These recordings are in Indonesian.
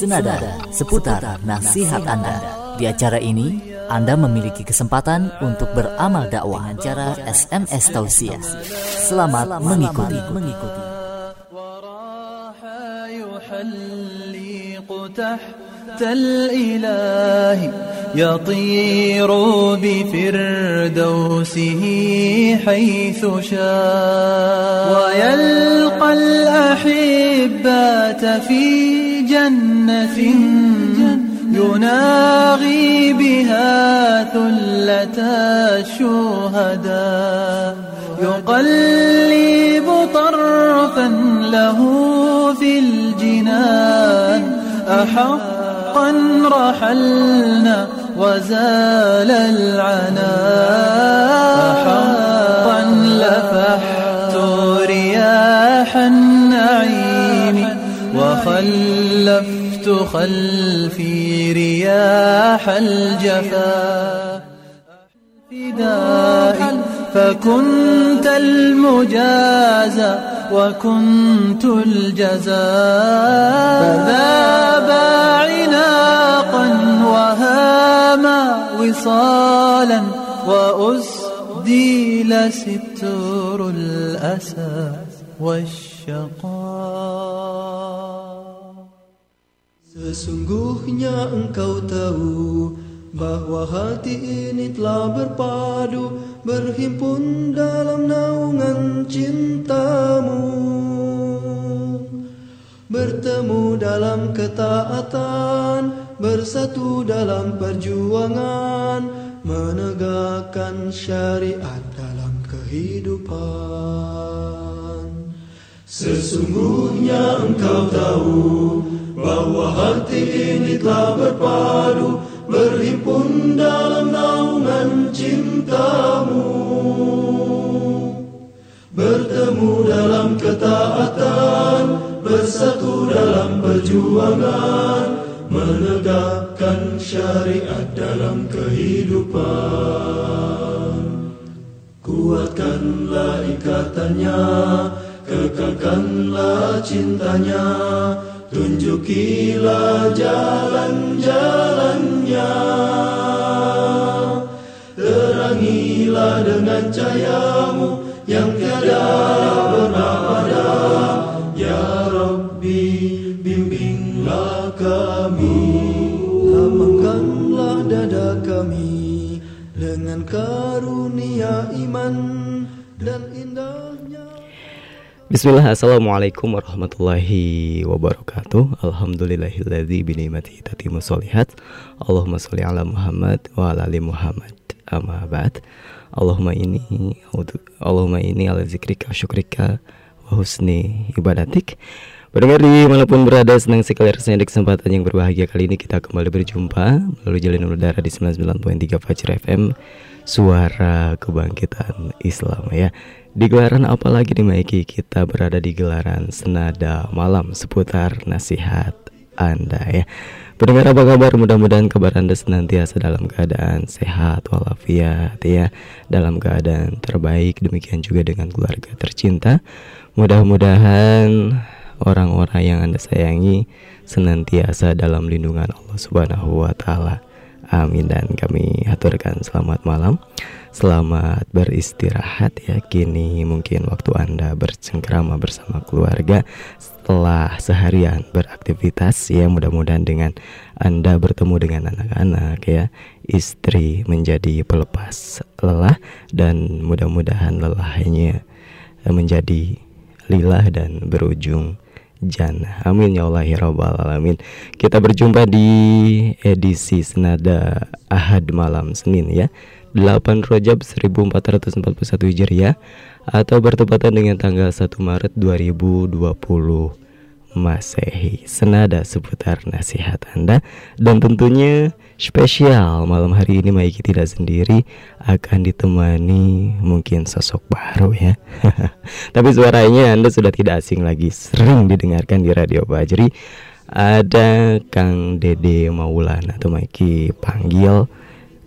senada seputar nasihat Anda. Di acara ini, Anda memiliki kesempatan untuk beramal dakwah dengan cara SMS tausiah. Selamat mengikuti. mengikuti. تحت الإله يطير بفردوسه حيث شاء ويلقى الأحبات في جنة يناغي بها ثلة الشهداء يقلب طرفا له في الجنان. أحقا رحلنا وزال العنا أحقا لفحت رياح وخلفت خلفي رياح الجفا فدائي فكنت المجازى وكنت الجزاء. فذاب عناقا وهاما وصالا وأسديل ستر الأسى والشقاء. Sesungguhnya engkau tahu bahwa hati ini telah berpadu berhimpun dalam naungan cintamu. Bertemu dalam ketaatan bersatu dalam perjuangan menegakkan syariat dalam kehidupan sesungguhnya engkau tahu bahwa hati ini telah berpadu berhimpun dalam naungan cintamu. Bertemu dalam ketaatan bersatu dalam perjuangan menegakkan syariat dalam kehidupan. Kuatkanlah ikatannya kekalkanlah cintanya tunjukilah jalan-jalannya. Terangilah dengan cahayamu yang tiada pernah padam ya Rabbi bimbinglah kami. Lapangkanlah dada kami dengan karunia iman Bismillah, Assalamualaikum warahmatullahi wabarakatuh. Alhamdulillahilladzi binikmati tatimu solihat Allahumma sholli ala Muhammad wa ala ali Muhammad. Amma ba'd. Allahumma ini Allahumma ini ala zikrika syukrika wa husni ibadatik Pendengar di mana pun berada senang sekali rasanya di kesempatan yang berbahagia kali ini kita kembali berjumpa melalui jalan udara di 99.3 Fajr FM Suara Kebangkitan Islam ya di gelaran apa lagi nih Maiki? Kita berada di gelaran senada malam seputar nasihat Anda ya. Pendengar apa kabar? Mudah-mudahan kabar Anda senantiasa dalam keadaan sehat walafiat ya, dalam keadaan terbaik. Demikian juga dengan keluarga tercinta. Mudah-mudahan orang-orang yang Anda sayangi senantiasa dalam lindungan Allah Subhanahu wa taala. Amin. Dan kami aturkan selamat malam Selamat beristirahat ya. Kini mungkin waktu Anda bercengkrama bersama keluarga Setelah seharian beraktivitas ya. Mudah-mudahan dengan Anda bertemu dengan anak-anak ya. Istri menjadi pelepas lelah Dan mudah-mudahan lelahnya menjadi lilah dan berujung jannah. Amin ya Allah ya Alamin. Kita berjumpa di edisi Senada Ahad malam Senin ya. 8 Rajab 1441 Hijriah atau bertepatan dengan tanggal 1 Maret 2020 Masehi. Senada seputar nasihat Anda dan tentunya spesial malam hari ini Maiki tidak sendiri akan ditemani mungkin sosok baru ya. Tapi suaranya Anda sudah tidak asing lagi, sering didengarkan di Radio Bajri. Ada Kang Dede Maulana atau Maiki panggil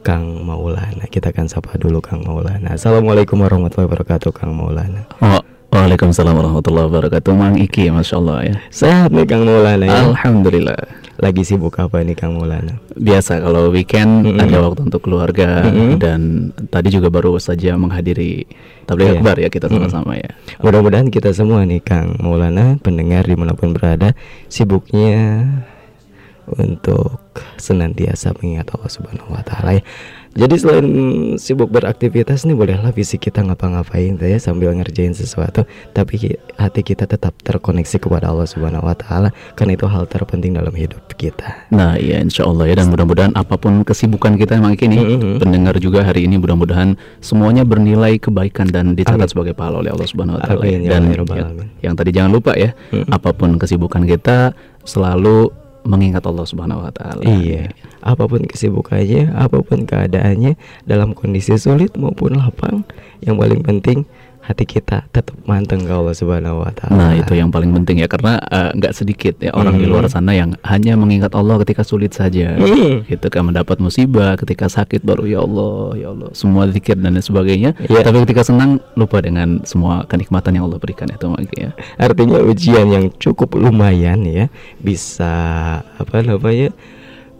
Kang Maulana. Kita akan sapa dulu Kang Maulana. Assalamualaikum warahmatullahi wabarakatuh Kang Maulana. Oh, Waalaikumsalam warahmatullahi wabarakatuh. Mang Iki, masya Allah ya. Sehat nih Kang Maulana ya. Alhamdulillah. Lagi sibuk apa nih Kang Maulana? Biasa kalau weekend Mm-mm. ada waktu untuk keluarga Mm-mm. dan tadi juga baru saja menghadiri tabligh Iya. akbar ya kita sama-sama ya. Mudah-mudahan kita semua nih Kang Maulana pendengar di mana pun berada sibuknya untuk senantiasa mengingat Allah Subhanahu Wa Taala. ya. Jadi selain sibuk beraktivitas nih bolehlah fisik kita ngapa-ngapain ya sambil ngerjain sesuatu, tapi hati kita tetap terkoneksi kepada Allah Subhanahu Wa Taala karena itu hal terpenting dalam hidup kita. Nah, iya insya Allah ya dan mudah-mudahan apa pun kesibukan kita memang ini Mm-mm. pendengar juga hari ini mudah-mudahan semuanya bernilai kebaikan dan dicatat Amin. sebagai pahala oleh Allah Subhanahu wa taala. Amin, ya Dan ya ya- yang tadi jangan lupa ya, Mm-mm. apa pun kesibukan kita selalu mengingat Allah Subhanahu wa taala. Iya, apa pun kesibukannya, apa pun keadaannya, dalam kondisi sulit maupun lapang, yang paling penting hati kita tetap manteng ke Allah Subhanahu wa taala. Nah itu yang paling penting ya karena eh, nggak sedikit ya orang di Hmm. luar sana yang hanya mengingat Allah ketika sulit saja, Hmm. gitu kan mendapat musibah, ketika sakit baru ya Allah, ya Allah, semua zikir dan lain sebagainya. Iya. Tapi ketika senang lupa dengan semua kenikmatan yang Allah berikan itu ya. Artinya ujian yang cukup lumayan ya bisa apa namanya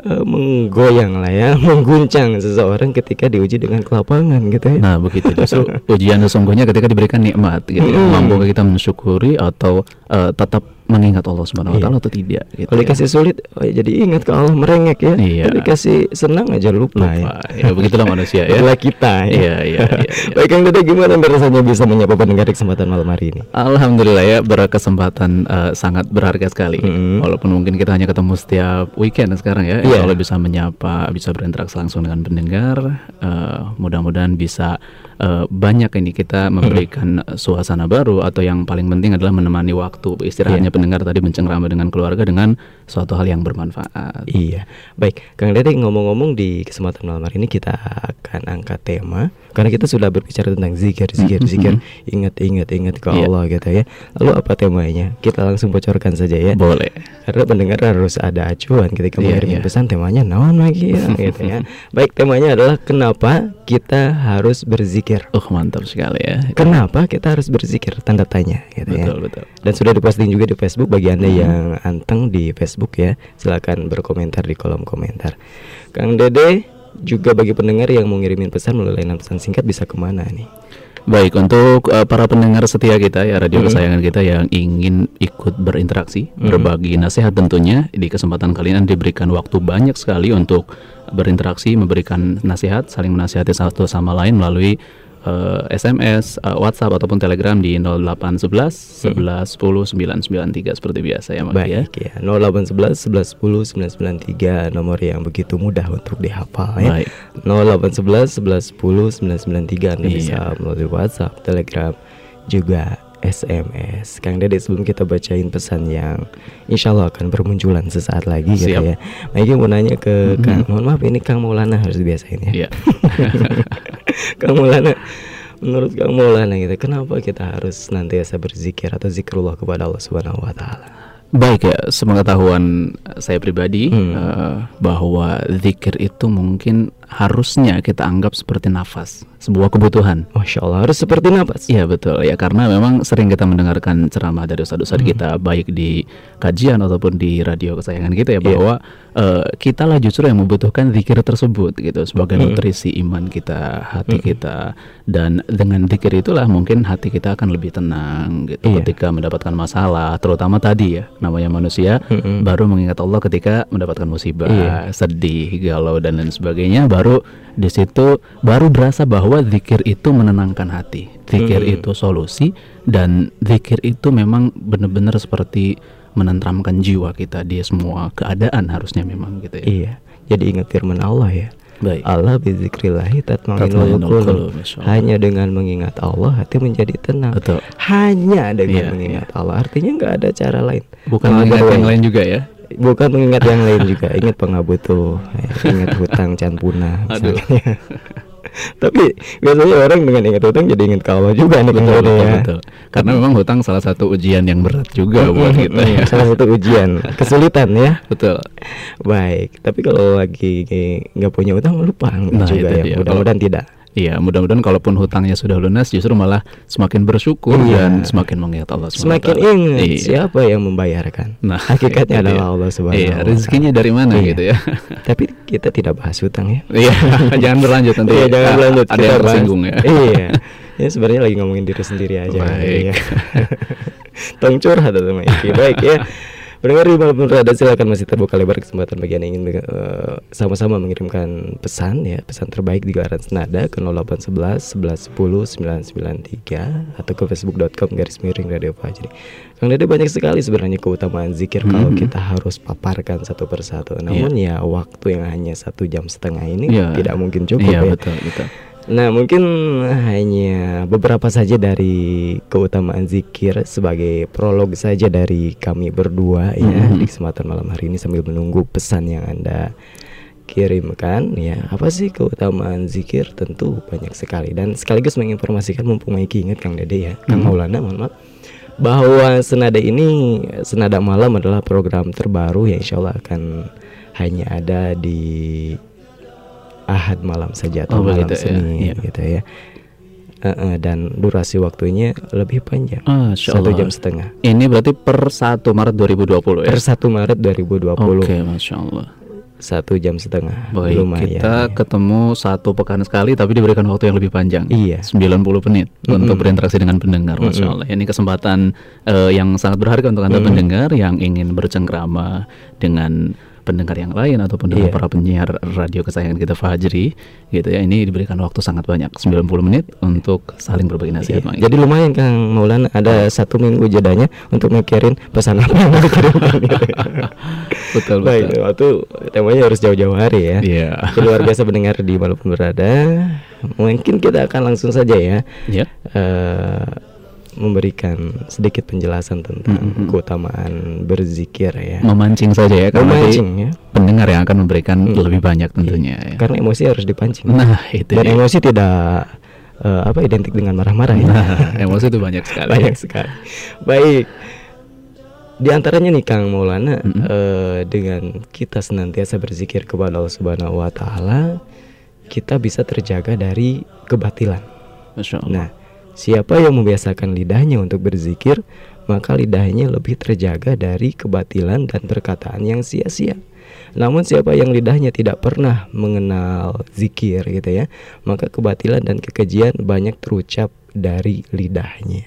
eh, menggoyang lah ya, mengguncang seseorang ketika diuji dengan kelapangan gitu ya. Nah begitu justru ujian sesungguhnya ketika diberikan nikmat, gitu, ya. Mm. mampu kita mensyukuri atau eh, tetap mengingat Allah Subhanahu Wa Iya. Taala atau tidak. Gitu, Kalau ya. dikasih sulit, oh, jadi ingat ke Allah merengek ya. Iya. Kalau dikasih senang aja lupa, lupa, ya begitulah manusia ya. Itulah kita ya. Iya, iya, iya, iya. Baik Kang Dede gimana rasanya bisa menyapa pendengar di kesempatan malam hari ini? Alhamdulillah ya berkesempatan eh, sangat berharga sekali. Mm. Walaupun mungkin kita hanya ketemu setiap weekend sekarang ya. Iya. Kalau bisa menyapa, bisa berinteraksi langsung dengan pendengar, eh, mudah-mudahan bisa eh, banyak ini kita memberikan eh, suasana baru atau yang paling penting adalah menemani waktu istirahatnya Iya. Pendengar tadi bercengkrama dengan keluarga dengan suatu hal yang bermanfaat. Iya, baik Kang Dede ngomong-ngomong di kesempatan malam hari ini kita akan angkat tema karena kita sudah berbicara tentang zikir, zikir, Mm, zikir, ingat, ingat, ingat ke Iya. Allah gitu ya. Lalu apa temanya? Kita langsung bocorkan saja ya. Boleh. Karena pendengar harus ada acuan ketika Iya, mengirim iya. pesan temanya naon lagi ya gitu ya. Baik temanya adalah kenapa kita harus berzikir. Uh mantap sekali ya. Kenapa kita harus berzikir? Tanda tanya gitu ya. Betul betul. Dan sudah diposting juga di Facebook bagi Anda Hmm. yang anteng di Facebook ya. Silakan berkomentar di kolom komentar. Kang Dede juga bagi pendengar yang mau ngirimin pesan melalui layanan pesan singkat bisa ke mana nih? Baik untuk eh, para pendengar setia kita ya radio Mhm. kesayangan kita yang ingin ikut berinteraksi, Mhm. berbagi nasihat tentunya di kesempatan kali ini diberikan waktu banyak sekali untuk berinteraksi, memberikan nasihat, saling menasihati satu sama lain melalui eh, SMS, eh, WhatsApp ataupun Telegram di 0811 11 10 993 seperti biasa ya Mas ya. Baik ya. 0811 11 10 993 nomor yang begitu mudah untuk dihafal ya. Baik. 0811 11 10 993 Anda Iya. bisa melalui WhatsApp, Telegram, juga SMS. Kang Dede sebelum kita bacain pesan yang insya Allah akan bermunculan sesaat lagi gitu Siap. ya. Maiki mau nanya ke Mhm. Kang, mohon maaf ini Kang Maulana harus dibiasain ya. Iya. Kang Maulana, menurut Kang Maulana gitu, kenapa kita harus nantiasa berzikir atau zikrullah kepada Allah Subhanahu Wa Taala? Baik ya, sepengetahuan saya pribadi Hmm. eh, bahwa zikir itu mungkin harusnya kita anggap seperti nafas, sebuah kebutuhan. Masya Allah harus seperti nafas. Iya betul ya karena memang sering kita mendengarkan ceramah dari ustadz-ustadz Hmm. kita baik di kajian ataupun di radio kesayangan kita ya Iya. bahwa eh, kita lah justru yang membutuhkan zikir tersebut gitu sebagai Hmm. nutrisi iman kita, hati Hmm. kita dan dengan zikir itulah mungkin hati kita akan lebih tenang gitu Iya. ketika mendapatkan masalah terutama tadi ya namanya manusia Mm-mm. baru mengingat Allah ketika mendapatkan musibah, Iya. sedih, galau dan lain sebagainya baru di situ baru berasa bahwa zikir itu menenangkan hati. Zikir Hmm. itu solusi dan zikir itu memang benar-benar seperti menenteramkan jiwa kita di semua keadaan harusnya memang gitu ya. Iya. Jadi ingat firman Allah ya. Baik. Allah bizikrillahi qulub. Hanya dengan mengingat Allah hati menjadi tenang. Betul. Hanya dengan Iya, mengingat Allah. Artinya nggak ada cara lain. Bukan mengingat yang lain juga ya. Bukan mengingat yang lain juga. Ingat pengabutuh, ya, ingat hutang can punah. Aduh. Tapi biasanya orang dengan ingat hutang jadi ingat ke Allah juga nih Betul, betul, ya. betul. Karena memang hutang salah satu ujian yang berat juga buat kita ya. Salah satu ujian, kesulitan ya. Betul. Baik, tapi kalau lagi nggak punya utang lupa Nah, juga itu ya. Mudah-mudahan tidak. Iya, mudah-mudahan kalaupun hutangnya sudah lunas justru malah semakin bersyukur Iya. dan semakin mengingat Allah SWT. Semakin ingat Iya. siapa yang membayarkan. Nah, Hakikatnya dia. adalah Allah Subhanahu Iya, rezekinya dari mana Iya. gitu ya. Tapi kita tidak bahas hutang ya. Iya, jangan berlanjut nanti. Iya, jangan berlanjut. Ada yang bahas- tersinggung ya. Iya. Ya sebenarnya lagi ngomongin diri sendiri aja. Baik. Iya. Tong curhat atau. Baik ya. Pendengar di malam berada silakan masih terbuka lebar kesempatan bagi yang ingin eh, sama-sama mengirimkan pesan ya, pesan terbaik di gelaran senada ke 0811 1110 993 atau ke facebook.com garis miring radio Fajri. Kang Dede banyak sekali sebenarnya keutamaan zikir kalau Mhm. kita harus paparkan satu persatu. Namun ya waktu yang hanya satu jam setengah ini Iya. tidak mungkin cukup Iya, ya. betul, betul. Nah, mungkin hanya beberapa saja dari keutamaan zikir sebagai prolog saja dari kami berdua ya Mhm. di kesempatan malam hari ini sambil menunggu pesan yang Anda kirimkan ya. Apa sih keutamaan zikir? Tentu banyak sekali dan sekaligus menginformasikan mumpung Maiki ingat Kang Dede ya. Kang Mhm. Maulana mohon maaf bahwa senada ini senada malam adalah program terbaru yang insya Allah akan hanya ada di Ahad malam saja atau Oh, malam begitu ya, Senin iya. gitu ya. Eh, eh, dan durasi waktunya lebih panjang Masya satu Allah. jam setengah Ini berarti per 1 Maret 2020 ya. per 1 Maret 2020 Oke, Masya Allah. satu jam setengah Baik, lumayan kita ya. ketemu satu pekan sekali tapi diberikan waktu yang lebih panjang. Iya. 90 menit untuk berinteraksi dengan pendengar, Masya Allah. Ini kesempatan eh, yang sangat berharga untuk Anda pendengar yang ingin bercengkrama dengan pendengar yang lain ataupun Iya. para penyiar radio kesayangan kita Fajri gitu ya. Ini diberikan waktu sangat banyak, 90 menit untuk saling berbagi nasihat, Iya. Mang. Jadi lumayan Kang Maulana ada satu minggu jedanya untuk mikirin pesan apa yang mau dikirimkan gitu. betul, Baik, betul. waktu temanya harus jauh-jauh hari ya. Iya. Luar biasa mendengar di walaupun berada. Mungkin kita akan langsung saja ya. Ya. eh, memberikan sedikit penjelasan tentang Mhm. keutamaan berzikir ya. Memancing saja ya karena Memancing ya. pendengar yang akan memberikan lebih banyak tentunya ya. Karena emosi harus dipancing. Nah, itu Dan dia. emosi tidak eh, apa identik dengan marah-marah ya. Nah, emosi itu banyak sekali. Banyak sekali. Baik. Di antaranya nih Kang Maulana Mhm. eh, dengan kita senantiasa berzikir kepada Allah Subhanahu wa taala, kita bisa terjaga dari kebatilan. Masya Allah. Nah, siapa yang membiasakan lidahnya untuk berzikir, maka lidahnya lebih terjaga dari kebatilan dan perkataan yang sia-sia. Namun siapa yang lidahnya tidak pernah mengenal zikir gitu ya, maka kebatilan dan kekejian banyak terucap dari lidahnya.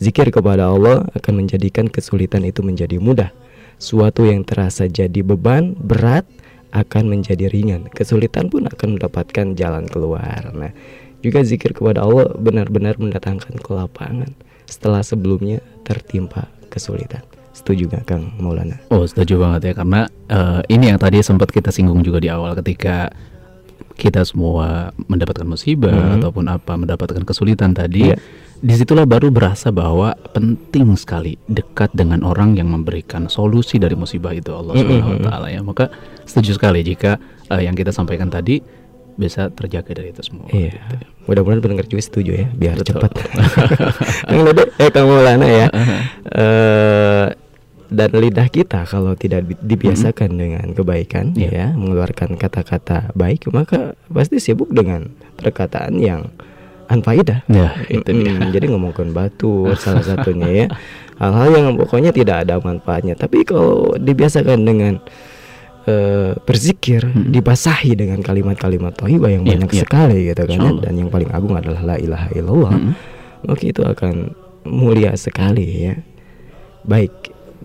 Zikir kepada Allah akan menjadikan kesulitan itu menjadi mudah. Suatu yang terasa jadi beban, berat akan menjadi ringan. Kesulitan pun akan mendapatkan jalan keluar. Nah, juga zikir kepada Allah benar-benar mendatangkan kelapangan setelah sebelumnya tertimpa kesulitan. Setuju gak Kang Maulana? Oh setuju banget ya karena eh, ini yang tadi sempat kita singgung juga di awal ketika kita semua mendapatkan musibah Mhm. ataupun apa mendapatkan kesulitan tadi Iya. di situlah baru berasa bahwa penting sekali dekat dengan orang yang memberikan solusi dari musibah itu Allah Subhanahu Wa mhm. Taala ya maka setuju sekali jika eh, yang kita sampaikan tadi bisa terjaga dari itu semua Iya. gitu ya. Mudah-mudahan pendengar juga setuju ya, biar Betul. cepat. Kang Dede, eh Kang Maulana ya. Eh, dan lidah kita kalau tidak di- dibiasakan dengan kebaikan Iya. ya, mengeluarkan kata-kata baik, maka pasti sibuk dengan perkataan yang anfaidah. Ya, itu dia. Jadi ngomongkan batu salah satunya ya. Hal-hal yang pokoknya tidak ada manfaatnya. Tapi kalau dibiasakan dengan eh, berzikir, dibasahi dengan kalimat-kalimat thayyibah yang Iya, banyak iya. sekali gitu kan. ya. Dan yang paling agung adalah la ilaha illallah. Mhm. Maka itu akan mulia sekali ya. Baik.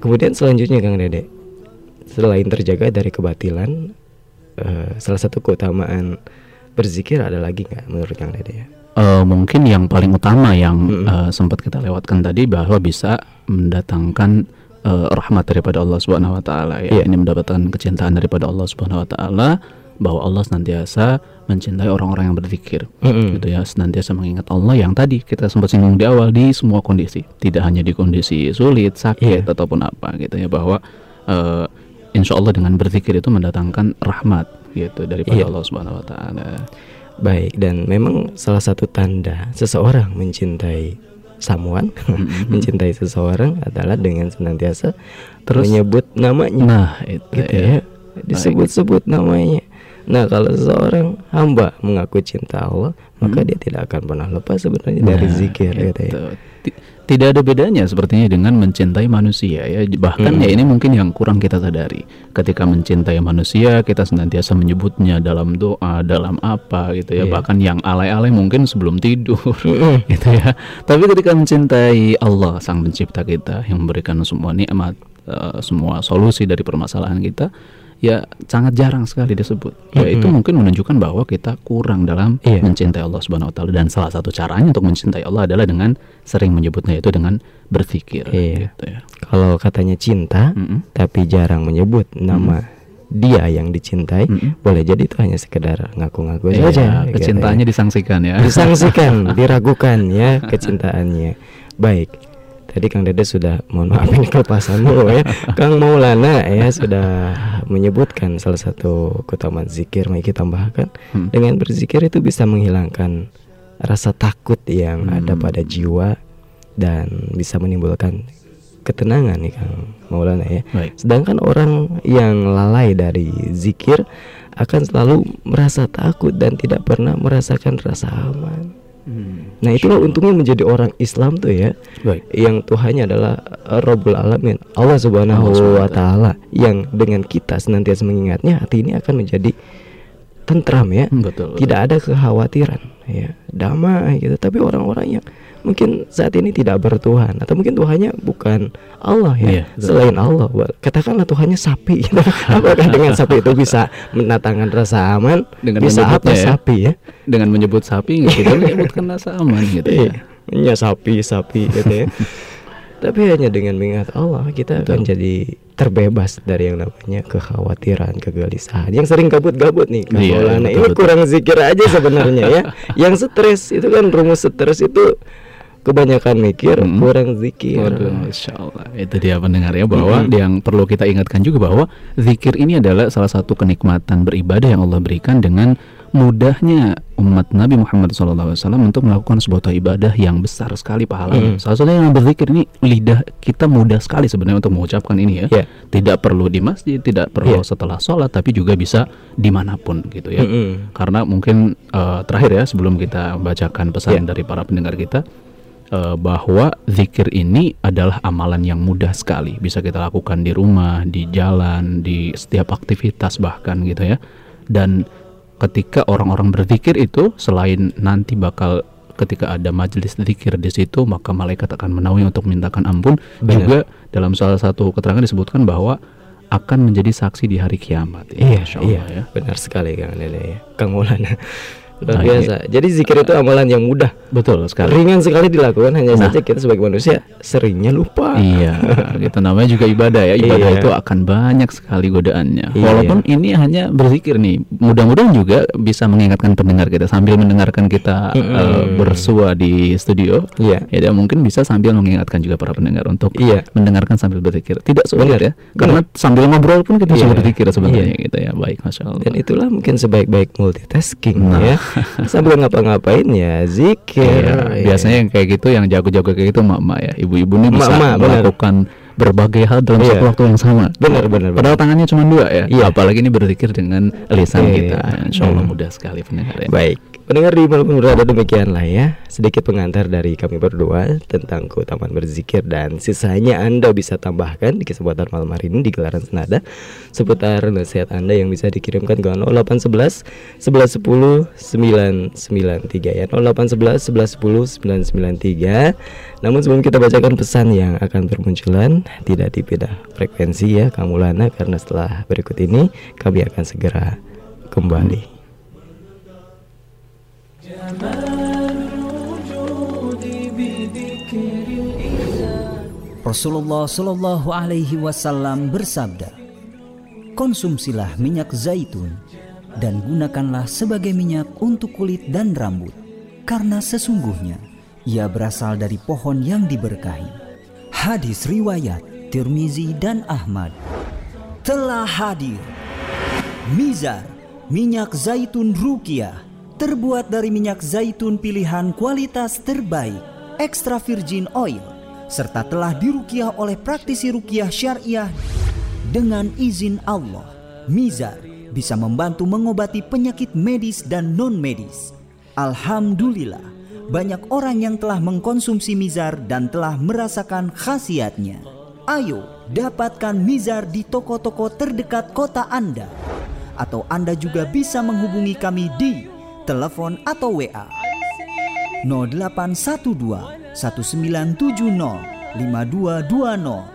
Kemudian selanjutnya Kang Dede, selain terjaga dari kebatilan, eh, salah satu keutamaan berzikir ada lagi nggak menurut Kang Dede ya? Eh, mungkin yang paling utama yang eh, sempat kita lewatkan tadi bahwa bisa mendatangkan eh, rahmat daripada Allah Subhanahu wa taala ya. Iya. Ini mendapatkan kecintaan daripada Allah Subhanahu wa taala bahwa Allah senantiasa mencintai orang-orang yang berzikir. Mm-mm. Gitu ya, senantiasa mengingat Allah yang tadi kita sempat singgung di awal di semua kondisi, tidak hanya di kondisi sulit, sakit Iya. ataupun apa gitu ya bahwa eh, insya Allah dengan berzikir itu mendatangkan rahmat gitu daripada Iya. Allah Subhanahu wa taala. Baik, dan memang salah satu tanda seseorang mencintai someone, Mm-mm. mencintai seseorang adalah dengan senantiasa Terus? menyebut namanya, Nah, itu gitu ya. ya, disebut-sebut namanya. Nah, kalau seorang hamba mengaku cinta Allah, maka dia tidak akan pernah lepas sebenarnya dari Nah, zikir gitu ya. Tidak ada bedanya sepertinya dengan mencintai manusia ya. Bahkan ya ini mungkin yang kurang kita sadari. Ketika mencintai manusia, kita senantiasa menyebutnya dalam doa, dalam apa gitu ya. Iya. Bahkan yang alay-alay mungkin sebelum tidur gitu ya. Tapi ketika mencintai Allah sang pencipta kita yang memberikan semua nikmat, eh, semua solusi dari permasalahan kita, ya sangat jarang sekali disebut. Ya itu mungkin menunjukkan bahwa kita kurang dalam Iya. mencintai Allah Subhanahu wa taala dan salah satu caranya untuk mencintai Allah adalah dengan sering menyebutnya itu dengan berzikir Iya. gitu ya. Kalau katanya cinta, Mm-mm. tapi jarang menyebut nama dia yang dicintai, Mm-mm. boleh jadi itu hanya sekedar ngaku-ngaku Iya, saja. gitu kecintaannya ya. disangsikan ya. disangsikan, diragukan ya kecintaannya. Baik. Tadi Kang Dede sudah mohon maaf ini kelepasanmu ya. Kang Maulana ya sudah menyebutkan salah satu keutamaan zikir mari kita tambahkan Hmm. dengan berzikir itu bisa menghilangkan rasa takut yang Hmm. ada pada jiwa dan bisa menimbulkan ketenangan nih Kang Maulana ya. Baik. Sedangkan orang yang lalai dari zikir akan selalu merasa takut dan tidak pernah merasakan rasa aman. Hmm. Nah itulah untungnya menjadi orang Islam tuh ya Baik. Yang Tuhannya adalah Rabbul Alamin Allah Subhanahu Allah wa Ta'ala Yang dengan kita senantiasa mengingatnya Hati ini akan menjadi tentram ya Hmm, Betul. Tidak ada kekhawatiran ya Damai gitu Tapi orang-orang yang mungkin saat ini tidak bertuhan Atau mungkin Tuhannya bukan Allah ya Iya, betul. Selain Allah Katakanlah Tuhannya sapi gitu. Apakah dengan sapi itu bisa mendatangkan rasa aman Dengan Bisa apa ya. sapi ya Dengan menyebut sapi kita menyebutkan rasa aman gitu Iya, ya. ya sapi sapi gitu ya. Tapi hanya dengan mengingat Allah kita akan jadi terbebas dari yang namanya kekhawatiran, kegelisahan. Yang sering gabut-gabut nih, Kang Iya, Maulana. betul, ini betul. kurang zikir aja sebenarnya ya. Yang stres itu kan rumus stres itu kebanyakan mikir, Mm. kurang zikir. Waduh, Masya Allah. Itu dia pendengar ya bahwa yang perlu kita ingatkan juga bahwa zikir ini adalah salah satu kenikmatan beribadah yang Allah berikan dengan mudahnya umat Nabi Muhammad SAW untuk melakukan sebuah ibadah yang besar sekali pahalanya. Mm. Salah satunya yang berzikir ini lidah kita mudah sekali sebenarnya untuk mengucapkan ini ya. Ya. Tidak perlu di masjid, tidak perlu Iya. setelah sholat, tapi juga bisa di mana pun gitu ya. Mm-mm. Karena mungkin eh, terakhir ya sebelum kita bacakan pesan Ya. dari para pendengar kita eh, bahwa zikir ini adalah amalan yang mudah sekali bisa kita lakukan di rumah, di jalan, di setiap aktivitas bahkan gitu ya. Dan ketika orang-orang berzikir itu selain nanti bakal ketika ada majelis zikir di situ maka malaikat akan menaungi untuk mintakan ampun Benar. juga dalam salah satu keterangan disebutkan bahwa akan menjadi saksi di hari kiamat ya. Iya, Masya iya, Allah ya. benar sekali Kang ya. Kang Maulana. Luar Nah, biasa. Jadi zikir itu amalan yang mudah, Betul sekali. ringan sekali dilakukan hanya Nah. saja kita sebagai manusia seringnya lupa. Iya, gitu namanya juga ibadah ya. Ibadah Iya. itu akan banyak sekali godaannya. Iya. Walaupun ini hanya berzikir nih, mudah-mudahan juga bisa mengingatkan pendengar kita sambil mendengarkan kita Mm-mm. eh, bersua di studio. Iya. Ya, dan mungkin bisa sambil mengingatkan juga para pendengar untuk Iya. mendengarkan sambil berzikir. Tidak sulit Benar, ya, karena sambil ngobrol pun kita Iya. bisa berzikir sebenarnya gitu ya. Baik, masya Allah. Dan itulah mungkin sebaik-baik multitasking Nah. ya. Sambil ngapa-ngapain ya zikir. Iya, ya. biasanya yang kayak gitu yang jago-jago kayak gitu emak-emak ya ibu-ibu ini bisa benar. melakukan berbagai hal dalam Iya. satu waktu yang sama Benar, benar, padahal tangannya cuma dua ya Iya. apalagi ini berzikir dengan lisan Iya. kita Insya Allah Hmm. mudah sekali pendengar ya Baik. Pendengar di malam berada demikianlah ya. Sedikit pengantar dari kami berdua Tentang keutamaan berzikir Dan sisanya Anda bisa tambahkan Di kesempatan malam hari ini di gelaran senada. Seputar nasihat Anda yang bisa dikirimkan ke 0811 1110 993 ya. 0811 1110 993 Namun sebelum kita bacakan pesan yang akan bermunculan Tidak dipindah frekuensi ya Kamu Lana Karena setelah berikut ini Kami akan segera kembali Rasulullah Shallallahu Alaihi Wasallam bersabda, konsumsilah minyak zaitun dan gunakanlah sebagai minyak untuk kulit dan rambut, karena sesungguhnya ia berasal dari pohon yang diberkahi. Hadis riwayat Tirmizi dan Ahmad telah hadir. Mizar, minyak zaitun Rukiah, terbuat dari minyak zaitun pilihan kualitas terbaik, extra virgin oil, serta telah dirukiah oleh praktisi rukiah syariah dengan izin Allah. Mizar bisa membantu mengobati penyakit medis dan non-medis. Alhamdulillah, banyak orang yang telah mengkonsumsi Mizar dan telah merasakan khasiatnya. Ayo, dapatkan Mizar di toko-toko terdekat kota Anda. Atau Anda juga bisa menghubungi kami di telepon atau WA 0812 1970 5220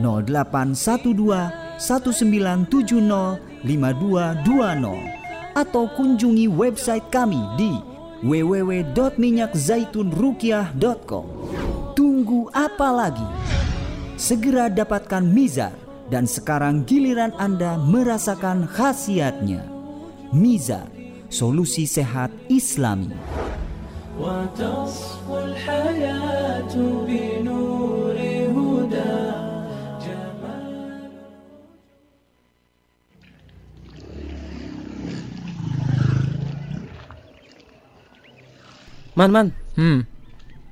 0812 1970 5220 atau kunjungi website kami di www.minyakzaitunrukiah.com. Tunggu apa lagi? Segera dapatkan Mizar dan sekarang giliran Anda merasakan khasiatnya. Mizar, solusi sehat Islami. Man, man. Hmm.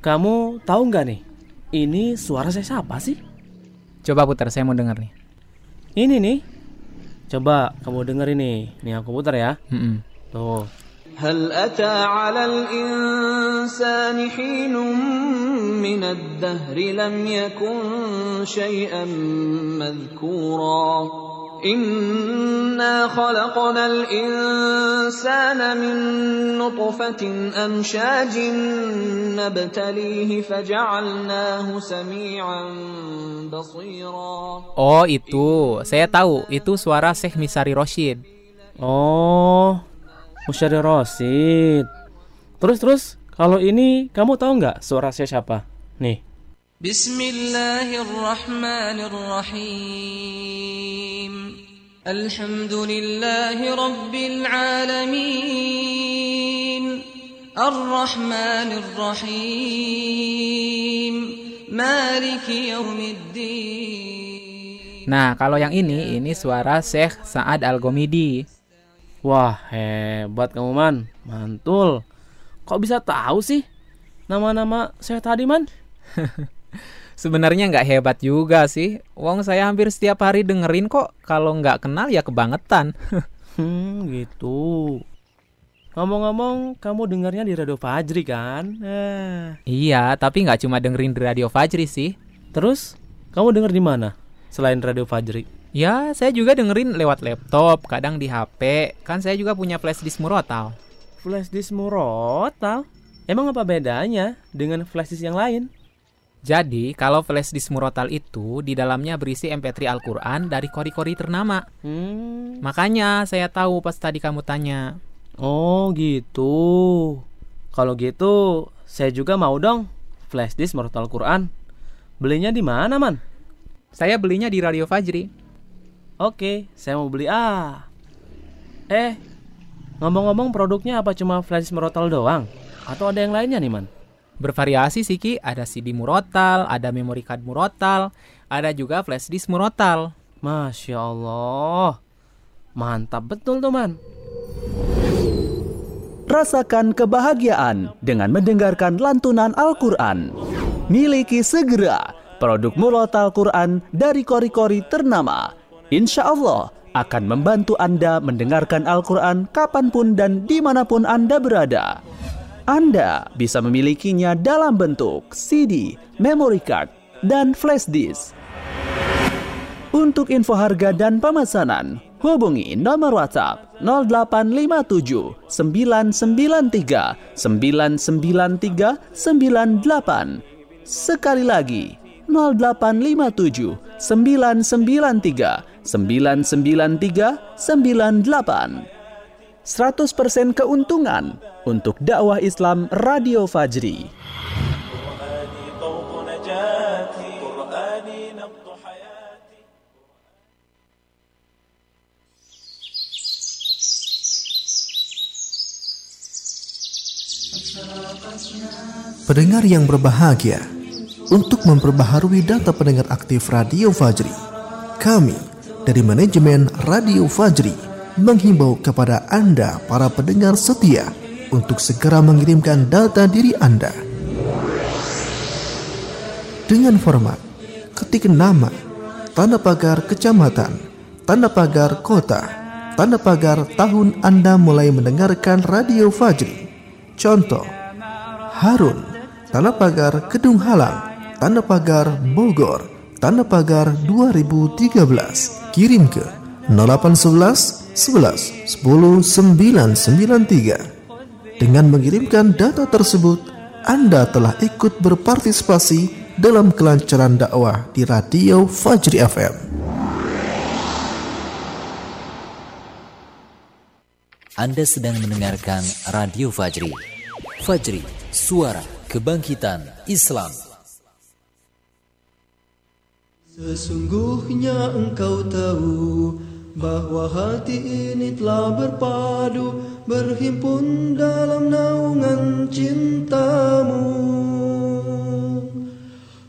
Kamu tahu nggak nih? Ini suara saya siapa sih? Coba putar, saya mau dengar nih. Ini nih. Coba kamu denger ini. Nih aku putar ya. Hmm. -mm. هل أتى على الإنسان حين من الدهر لم يكن شيئا مذكورا؟ إنا خلقنا الإنسان من نطفة أمشاج نبتليه فجعلناه سميعا بصيرا. Oh itu, saya tahu. Itu suara Syekh Misari Roshid. Oh, Musyari Rosid. Terus terus kalau ini kamu tahu nggak suara saya siapa? Nih. Bismillahirrahmanirrahim. Alhamdulillahirobbilalamin. Alrahmanirrahim. Arrahmanirrahim. Maliki yaumiddin. Nah, kalau yang ini, ini suara Syekh Sa'ad Al-Gomidi. Wah, hebat kamu man. Mantul. Kok bisa tahu sih nama-nama saya tadi man? Sebenarnya nggak hebat juga sih. Wong saya hampir setiap hari dengerin kok. Kalau nggak kenal ya kebangetan. Hmm, gitu. Ngomong-ngomong, kamu dengarnya di Radio Fajri kan? Eh. iya, tapi nggak cuma dengerin di Radio Fajri sih. Terus, kamu denger di mana? Selain Radio Fajri. Ya, saya juga dengerin lewat laptop, kadang di HP. Kan saya juga punya flash disk murotal. Flash disk murotal? Emang apa bedanya dengan flash disk yang lain? Jadi, kalau flash disk murotal itu di dalamnya berisi MP3 Al-Quran dari kori-kori ternama. Hmm. Makanya saya tahu pas tadi kamu tanya. Oh, gitu. Kalau gitu, saya juga mau dong flash disk murotal Quran. Belinya di mana, Man? Saya belinya di Radio Fajri. Oke, saya mau beli ah. Eh, ngomong-ngomong produknya apa cuma flash disk murotal doang? Atau ada yang lainnya nih, Man? Bervariasi sih Ki, ada CD murotal, ada memory card murotal, ada juga flash disk murotal. Masya Allah. Mantap betul tuh, Man. Rasakan kebahagiaan dengan mendengarkan lantunan Al-Quran. Miliki segera produk murotal Quran dari kori-kori ternama. Insya Allah akan membantu Anda mendengarkan Al-Quran kapan pun dan di mana pun Anda berada. Anda bisa memilikinya dalam bentuk CD, memory card, dan flash disk. Untuk info harga dan pemesanan, hubungi nomor WhatsApp 0857 993 993 98. Sekali lagi, 0857 993 993 98. 100% keuntungan untuk dakwah Islam Radio Fajri. Pendengar yang berbahagia, untuk memperbaharui data pendengar aktif Radio Fajri, kami dari manajemen Radio Fajri menghimbau kepada Anda para pendengar setia untuk segera mengirimkan data diri Anda. Dengan format ketik nama, tanda pagar kecamatan, tanda pagar kota, tanda pagar tahun Anda mulai mendengarkan Radio Fajri. Contoh, Harun, tanda pagar Kedung Halang, tanda pagar Bogor, tanda pagar 2013. Kirim ke 0811 11 10 993. Dengan mengirimkan data tersebut, Anda telah ikut berpartisipasi dalam kelancaran dakwah di Radio Fajri FM. Anda sedang mendengarkan Radio Fajri. Fajri, suara kebangkitan Islam. Sesungguhnya engkau tahu bahwa hati ini telah berpadu berhimpun dalam naungan cintamu.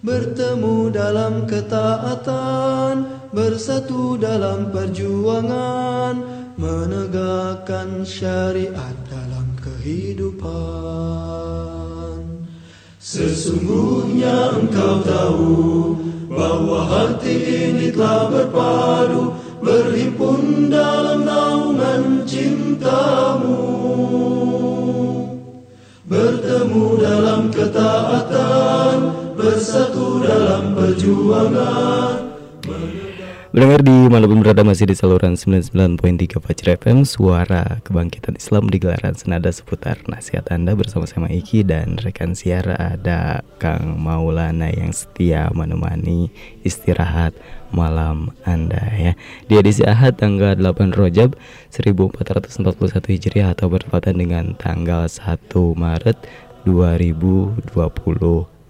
Bertemu dalam ketaatan bersatu dalam perjuangan menegakkan syariat dalam kehidupan sesungguhnya engkau tahu bahwa hati ini telah berpadu berhimpun dalam naungan cintamu. Bertemu dalam ketaatan bersatu dalam perjuangan Mendengar di mana pun berada masih di saluran 99.3 Fajr FM Suara Kebangkitan Islam di gelaran senada seputar nasihat Anda. Bersama sama Iki dan rekan siar ada Kang Maulana yang setia menemani istirahat malam Anda ya. Di edisi Ahad tanggal 8 Rojab 1441 Hijriah atau bertepatan dengan tanggal 1 Maret 2020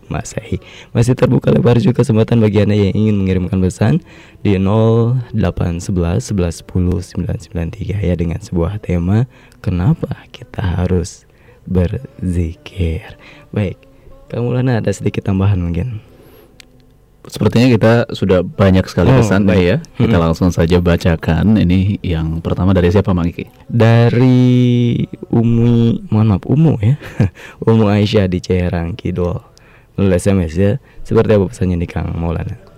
Masehi. Masih terbuka lebar juga kesempatan bagi Anda yang ingin mengirimkan pesan di 0811 11 10 993 ya dengan sebuah tema kenapa kita harus berzikir. Baik, kamu Lana ada sedikit tambahan mungkin. Sepertinya kita sudah banyak sekali Oh, pesan baik. nih ya. Kita Hmm. langsung saja bacakan. Ini yang pertama dari siapa Mang Iki? Dari Umi, mohon maaf Umu ya, Umu Aisyah di Ciherang Kidul melalui SMS ya. Seperti apa pesannya nih Kang Maulana?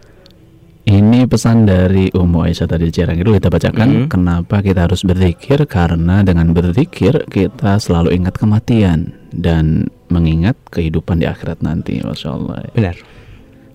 Ini pesan dari Ummu Aisyah tadi di Cirang itu kita bacakan. Mhm. Kenapa kita harus berzikir? Karena dengan berzikir kita selalu ingat kematian dan mengingat kehidupan di akhirat nanti. Masya Allah. Benar.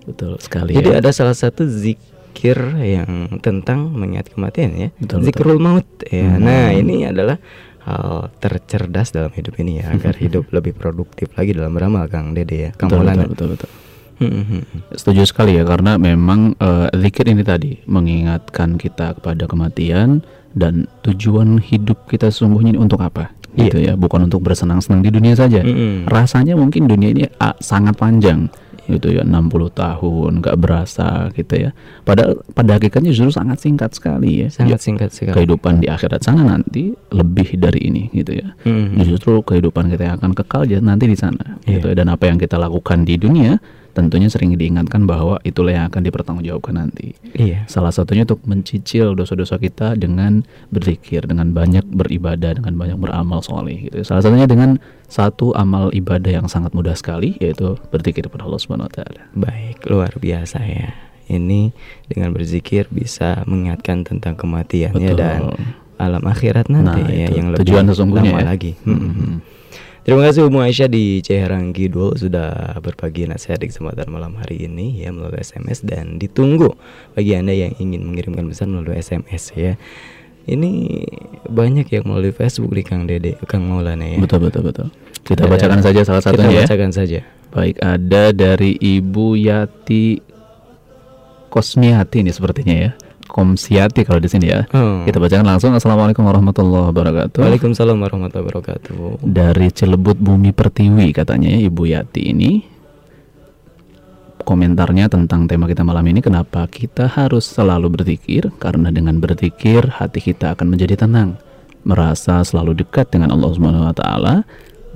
Betul sekali. Jadi ya. ada salah satu zikir yang tentang mengingat kematian ya. Betul, Zikrul maut ya. Hmm. Nah, ini adalah hal tercerdas dalam hidup ini ya agar hidup lebih produktif lagi dalam beramal Kang Dede ya. Kang betul, Maulana. betul, betul, betul. Hmm, hmm, hmm. Setuju sekali ya karena memang eh, zikir ini tadi mengingatkan kita kepada kematian dan tujuan hidup kita sesungguhnya ini untuk apa? Iya. Gitu ya, bukan untuk bersenang-senang di dunia saja. Mm-mm. Rasanya mungkin dunia ini ah, sangat panjang gitu ya 60 tahun nggak berasa gitu ya padahal pada hakikatnya justru sangat singkat sekali ya Sangat Ya, singkat sekali. kehidupan di akhirat sana nanti lebih dari ini gitu ya Mhm. justru kehidupan kita yang akan kekal ya nanti di sana Iya. gitu ya. dan apa yang kita lakukan di dunia tentunya sering diingatkan bahwa itulah yang akan dipertanggungjawabkan nanti Iya. salah satunya untuk mencicil dosa-dosa kita dengan berzikir dengan banyak beribadah dengan banyak beramal soleh gitu salah satunya dengan satu amal ibadah yang sangat mudah sekali yaitu berzikir kepada Allah Subhanahu Wa Taala Baik, luar biasa ya. Ini dengan berzikir bisa mengingatkan tentang kematian ya Betul. dan alam akhirat nanti Nah, ya itu yang lebih tujuan sesungguhnya lama ya. lagi. Mhm. Hmm. Terima kasih Umu Aisyah di Ciherang Kidul sudah berbagi nasihat di kesempatan malam hari ini ya melalui SMS dan ditunggu bagi Anda yang ingin mengirimkan pesan melalui SMS ya. Ini banyak yang melalui Facebook di Kang Dede, Kang Maulana ya. betul betul betul kita Ada- bacakan saja salah Kita satunya ya bacakan saja. baik ada dari Ibu Yati Kosmiati ini sepertinya ya Komsiati kalau di sini ya. Oh. kita bacakan langsung. Assalamualaikum warahmatullahi wabarakatuh. Waalaikumsalam warahmatullahi wabarakatuh. dari Celebut Bumi Pertiwi katanya ya Ibu Yati ini. Komentarnya tentang tema kita malam ini kenapa kita harus selalu berzikir? Karena dengan berzikir hati kita akan menjadi tenang merasa selalu dekat dengan Allah Subhanahu wa taala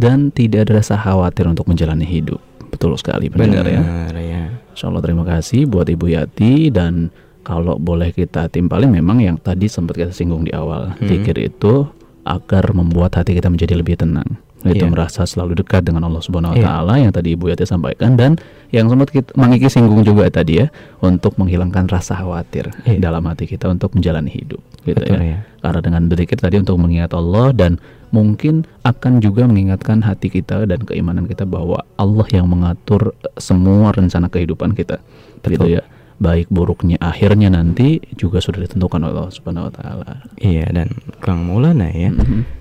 dan tidak ada rasa khawatir untuk menjalani hidup. Betul sekali pendengar ya. Benar ya. Insya Allah terima kasih buat Ibu Yati dan kalau boleh kita timpalin memang yang tadi sempat kita singgung di awal Hmm. zikir itu agar membuat hati kita menjadi lebih tenang itu Iya. merasa selalu dekat dengan Allah Subhanahu wa Iya. taala yang tadi Ibu Yati sampaikan dan yang sempat kita Mangiki singgung juga tadi ya untuk menghilangkan rasa khawatir Iya. dalam hati kita untuk menjalani hidup. gitu Betul, ya. ya. Karena dengan berzikir tadi untuk mengingat Allah dan mungkin akan juga mengingatkan hati kita dan keimanan kita bahwa Allah yang mengatur semua rencana kehidupan kita. Gitu Betul. ya. Baik buruknya akhirnya nanti juga sudah ditentukan oleh Allah Subhanahu wa taala. Iya dan Kang Maulana ya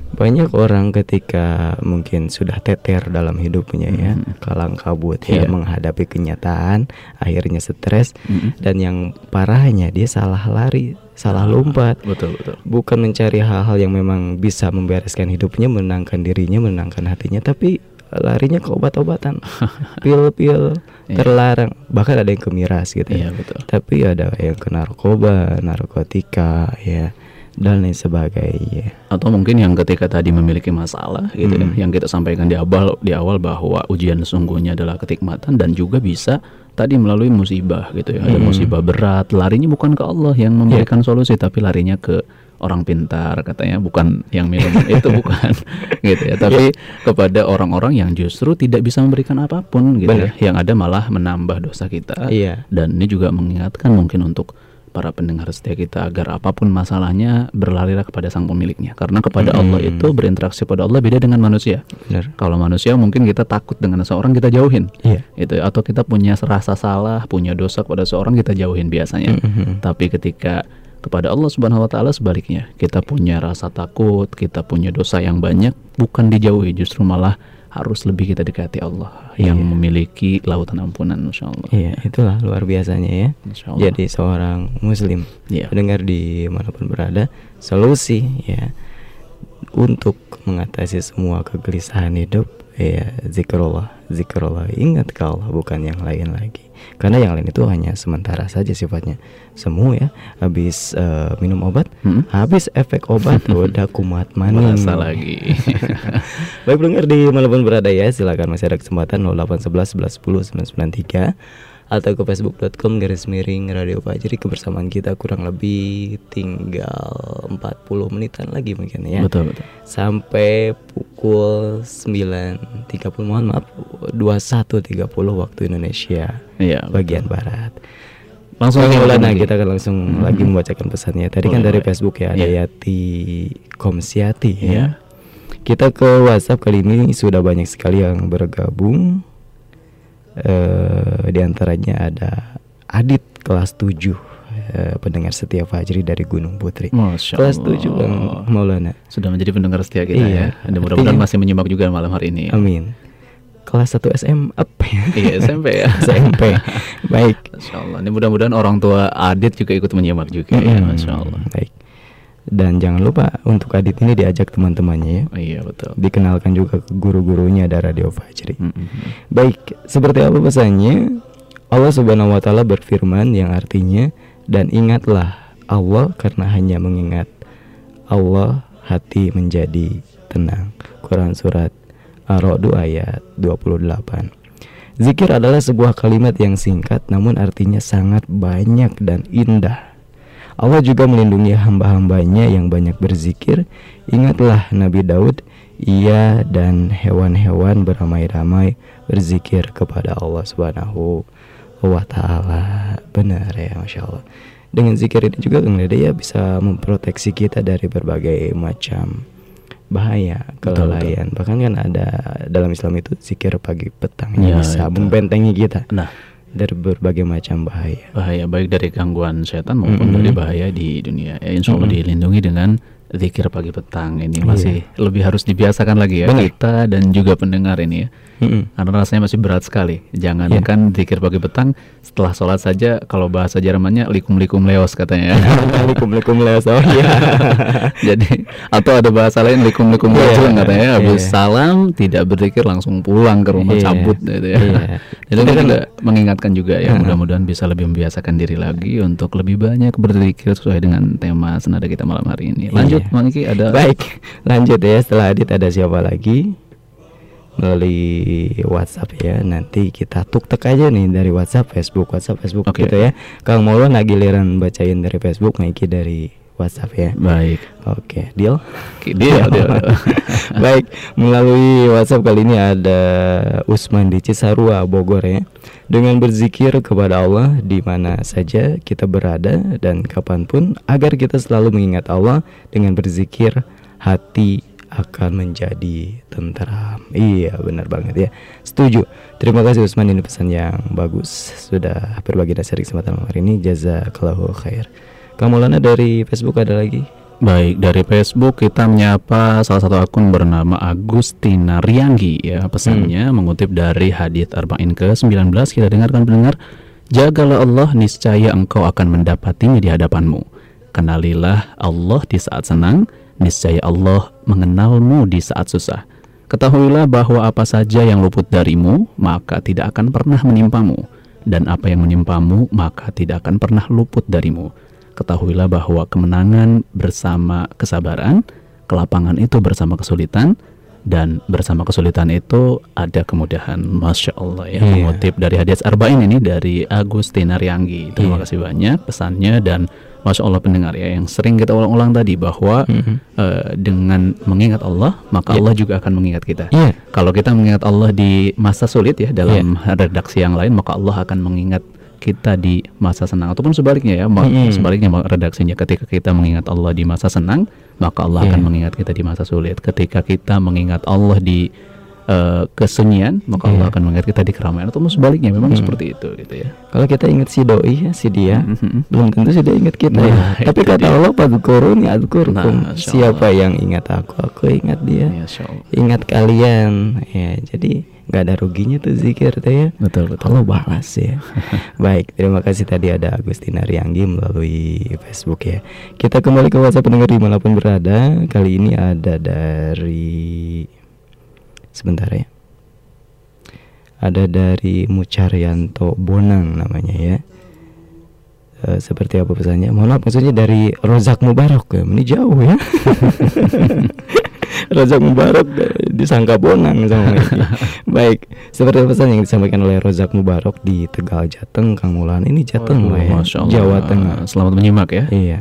banyak orang ketika mungkin sudah teter dalam hidupnya ya kalang kabut ya Iya. menghadapi kenyataan akhirnya stres Mhm. dan yang parahnya dia salah lari salah lompat Betul betul. bukan mencari hal-hal yang memang bisa membereskan hidupnya menenangkan dirinya menenangkan hatinya tapi larinya ke obat-obatan pil-pil Iya. terlarang bahkan ada yang ke miras gitu Iya ya betul. tapi ada yang ke narkoba narkotika ya dan lain sebagainya atau mungkin yang ketika tadi memiliki masalah gitu ya, Hmm. yang kita sampaikan di awal di awal bahwa ujian sesungguhnya adalah ketikmatan dan juga bisa tadi melalui musibah gitu ya ada Hmm. musibah berat larinya bukan ke Allah yang memberikan solusi tapi larinya ke orang pintar katanya. Bukan yang minum itu bukan. Gitu ya. Tapi kepada orang-orang yang justru tidak bisa memberikan apa pun gitu ya. Yang ada malah menambah dosa kita. Iya. dan ini juga mengingatkan mungkin untuk para pendengar setia kita agar apa pun masalahnya berlarilah kepada sang pemiliknya. Karena kepada Hmm. Allah itu berinteraksi pada Allah beda dengan manusia. Benar. Kalau manusia mungkin kita takut dengan seorang kita jauhin. Iya. itu atau kita punya rasa salah punya dosa kepada seorang kita jauhin biasanya. Mhm. tapi ketika kepada Allah Subhanahu wa taala sebaliknya kita punya rasa takut kita punya dosa yang banyak bukan dijauhi justru malah harus lebih kita dekati Allah yang Iya. memiliki lautan ampunan Masya Allah Iya, itulah luar biasanya ya. Masya Allah. Jadi seorang muslim Iya. pendengar di mana pun berada, solusi ya untuk mengatasi semua kegelisahan hidup ya zikrullah, zikrullah ingat ke Allah bukan yang lain lagi. Karena yang lain itu hanya sementara saja sifatnya. Semu ya, habis eh, minum obat, Hmm? habis efek obat udah kumat maning. Merasa lagi. Baik pendengar di mana pun berada ya Silakan masih ada kesempatan 0811 11 10 993 Atau ke facebook.com garis miring Radio Fajri Kebersamaan kita kurang lebih tinggal 40 menitan lagi mungkin ya betul betul. Sampai pukul 9.30 mohon maaf 21.30 waktu Indonesia Iya. bagian barat Langsung Oke, Maulana, kita akan langsung lagi membacakan pesannya. Tadi kan Boleh, dari boleh. Facebook ya ada Iya. Yati Komsiati ya. Iya. Kita ke WhatsApp kali ini sudah banyak sekali yang bergabung. Eh di antaranya ada Adit kelas 7 eh, pendengar setia Fajri dari Gunung Putri. Masya Kelas Allah. 7 Bang Maulana. Sudah menjadi pendengar setia kita Iya, ya. Dan mudah-mudahan masih menyimak juga malam hari ini. Amin. Kelas 1 SM apa ya? Iya SMP ya. SMP. Baik. Masya Allah. Ini mudah-mudahan orang tua Adit juga ikut menyimak juga ya. Mm-mm. Masya Allah. Baik. Dan jangan lupa untuk Adit ini diajak teman-temannya ya. Oh, iya betul. dikenalkan juga ke guru-gurunya ada Radio Fajri. Mm-mm. Baik, seperti apa pesannya? Allah Subhanahu wa taala berfirman yang artinya dan ingatlah Allah karena hanya mengingat Allah hati menjadi tenang. Quran surat Ar-Ra'd ayat 28. Zikir adalah sebuah kalimat yang singkat namun artinya sangat banyak dan indah. Allah juga melindungi hamba-hambanya yang banyak berzikir. Ingatlah Nabi Daud, ia dan hewan-hewan beramai-ramai berzikir kepada Allah Subhanahu wa taala. Benar ya, Masya Allah. Dengan zikir ini juga Kang Dede ya bisa memproteksi kita dari berbagai macam bahaya, Betul, kelalaian. Bahkan kan ada dalam Islam itu zikir pagi petang yang Ya, bisa itu. membentengi kita Nah, dari berbagai macam bahaya. bahaya baik dari gangguan setan maupun Mm-mm. dari bahaya di dunia. Ya, insya Allah Mm-mm. dilindungi dengan zikir pagi petang ini Iya. masih lebih harus dibiasakan lagi ya Benar. kita dan juga pendengar ini ya. Mm-mm. Karena rasanya masih berat sekali. Jangankan zikir pagi petang, setelah sholat saja kalau bahasa Jermannya likum-likum leos katanya. Assalamualaikum leos oh iya. Jadi atau ada bahasa lain likum-likum Iya, leos katanya. Habis iya. salam tidak berzikir langsung pulang ke rumah Iya, cabut gitu ya. iya. Jadi Kita kita kan- juga mengingatkan juga ya Heeh. mudah-mudahan bisa lebih membiasakan diri lagi untuk lebih banyak berzikir sesuai dengan tema senada kita malam hari ini. Lanjut, Iya. Mang Iki ada Baik, lanjut ya. Setelah Adit ada siapa lagi? Melalui WhatsApp ya. Nanti kita tuk-tek aja nih dari WhatsApp, Facebook, WhatsApp, Facebook Oke. gitu ya. Kang Maulana giliran bacain dari Facebook, Maiki dari WhatsApp ya. Baik. Oke, deal. Oke, deal, deal. Baik, melalui WhatsApp kali ini ada Usman di Cisarua, Bogor ya. Dengan berzikir kepada Allah di mana saja kita berada dan kapan pun agar kita selalu mengingat Allah dengan berzikir hati akan menjadi tentram. Iya, benar banget ya. Setuju. Terima kasih Usman ini pesan yang bagus. Sudah berbagi nasihat di kesempatan hari ini. Jazakallahu khair. Kamu Lana dari Facebook ada lagi? Baik, dari Facebook kita menyapa salah satu akun bernama Agustina Rianggi ya. Pesannya mengutip dari hadits Arba'in ke-19 kita dengarkan pendengar, "Jagalah Allah niscaya engkau akan mendapatinya di hadapanmu. Kenalilah Allah di saat senang, niscaya Allah mengenalmu di saat susah. Ketahuilah bahwa apa saja yang luput darimu, maka tidak akan pernah menimpamu, dan apa yang menimpamu, maka tidak akan pernah luput darimu. Ketahuilah bahwa kemenangan bersama kesabaran, kelapangan itu bersama kesulitan, dan bersama kesulitan itu ada kemudahan. Masya Allah ya. Iya. Mengutip dari hadis Arba'in ini dari Agustina Rianggi. Terima Iya. kasih banyak pesannya dan Masya Allah pendengar ya yang sering kita ulang-ulang tadi bahwa eh, dengan mengingat Allah maka Iya. Allah juga akan mengingat kita. Iya. Kalau kita mengingat Allah di masa sulit ya dalam redaksi yang lain maka Allah akan mengingat kita di masa senang ataupun sebaliknya ya Mm-mm. sebaliknya redaksinya ketika kita mengingat Allah di masa senang maka Allah Iya. akan mengingat kita di masa sulit ketika kita mengingat Allah di eh, kesunyian maka Allah Iya. akan mengingat kita di keramaian ataupun sebaliknya memang Mm. seperti itu gitu ya Kalau kita ingat si doi ya, si dia, Mhm. belum tentu si dia ingat kita ya. Nah, Tapi itu kata dia. Allah padzukuruni adzkurkum. Nah, Siapa yang ingat aku, aku ingat dia. Allah. Ingat kalian. Ya, jadi nggak ada ruginya tuh zikir tuh ya. betul betul Allah balas ya. Baik, terima kasih tadi ada Agustina Rianggi melalui Facebook ya. Kita kembali ke WhatsApp pendengar di mana pun berada. Kali ini ada dari sebentar ya. Ada dari Mucaryanto Bonang namanya ya. Eh, seperti apa pesannya? Mohon maaf maksudnya dari Rozak Mubarak ya. Ini jauh ya. Rozak Mubarak eh, disangka Bonang sama ini. Baik, seperti pesan yang disampaikan oleh Rozak Mubarak di Tegal Jateng, Kang Mulan. Ini Jateng lah ya. Jawa Tengah. selamat menyimak ya Iya.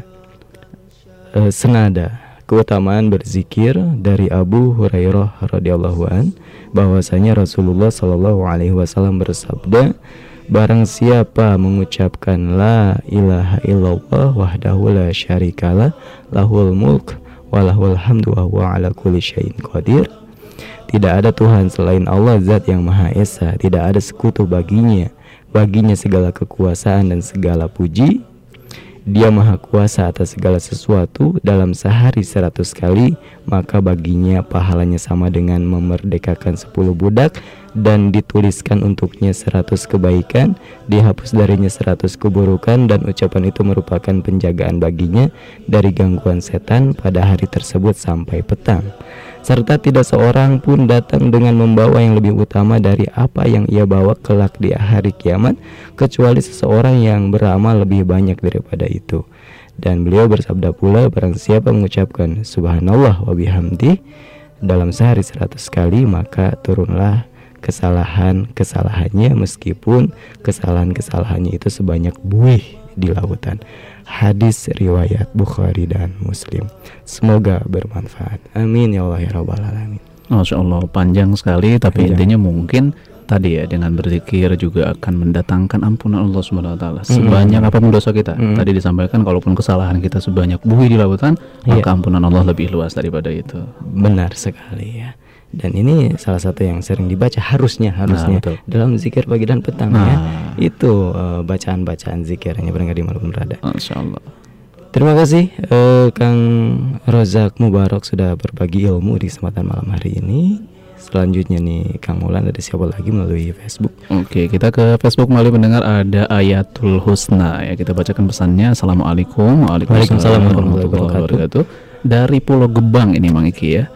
Eh, senada keutamaan berzikir dari Abu Hurairah radhiyallahu an bahwasanya Rasulullah Shallallahu alaihi wasallam bersabda Barang siapa mengucapkan la ilaha illallah wahdahu la syarikalah lahul mulk walahul hamdu wa huwa qadir. Tidak ada Tuhan selain Allah Zat yang Maha Esa. Tidak ada sekutu baginya Baginya segala kekuasaan dan segala puji. Dia Maha Kuasa atas segala sesuatu. Dalam sehari seratus kali Maka baginya pahalanya sama dengan memerdekakan sepuluh budak Dan dituliskan untuknya seratus kebaikan Dihapus darinya seratus keburukan Dan ucapan itu merupakan penjagaan baginya Dari gangguan setan pada hari tersebut sampai petang. Serta tidak seorang pun datang dengan membawa yang lebih utama dari apa yang ia bawa kelak di hari kiamat kecuali seseorang yang beramal lebih banyak daripada itu. Dan beliau bersabda pula barang siapa mengucapkan subhanallah wa bihamdi dalam sehari seratus kali maka turunlah kesalahan-kesalahannya meskipun kesalahan-kesalahannya itu sebanyak buih di lautan hadis riwayat Bukhari dan Muslim. Semoga bermanfaat. Amin ya Allah ya Rabbal alamin. Masya Allah panjang sekali tapi Panjang. intinya mungkin tadi ya dengan berzikir juga akan mendatangkan ampunan Allah Subhanahu wa taala. Sebanyak apa pun dosa kita. Mm. Tadi disampaikan kalaupun kesalahan kita sebanyak buih di lautan, Iya. maka ampunan Allah lebih luas daripada itu. Benar sekali ya. Dan ini salah satu yang sering dibaca harusnya harusnya betul. dalam zikir pagi dan petang Nah. ya. Itu eh, bacaan-bacaan zikirnya pendengar di malam berada. Masya Allah. Terima kasih eh, Kang Rozak Mubarak sudah berbagi ilmu di kesempatan malam hari ini. Selanjutnya nih Kang Mulan ada siapa lagi melalui Facebook? Oke, kita ke Facebook melalui pendengar ada Ayatul Husna ya. Kita bacakan pesannya. Assalamualaikum. Waalaikumsalam warahmatullahi wabarakatuh. Dari Pulau Gebang ini Mang Iki ya.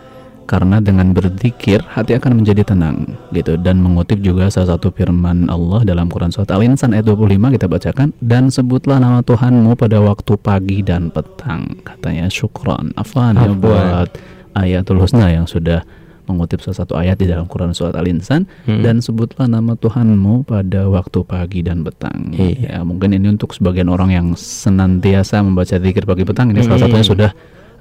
Karena dengan berzikir hati akan menjadi tenang gitu dan mengutip juga salah satu firman Allah dalam Quran surat Al-Insan ayat 25 kita bacakan dan sebutlah nama Tuhanmu pada waktu pagi dan petang katanya syukron afan ya Afwan. buat Ayatul Husna yang sudah mengutip salah satu ayat di dalam Quran surat Al-Insan Hmm. dan sebutlah nama Tuhanmu pada waktu pagi dan petang. Iya. Ya, mungkin ini untuk sebagian orang yang senantiasa membaca zikir pagi petang ini salah Hmm. satunya sudah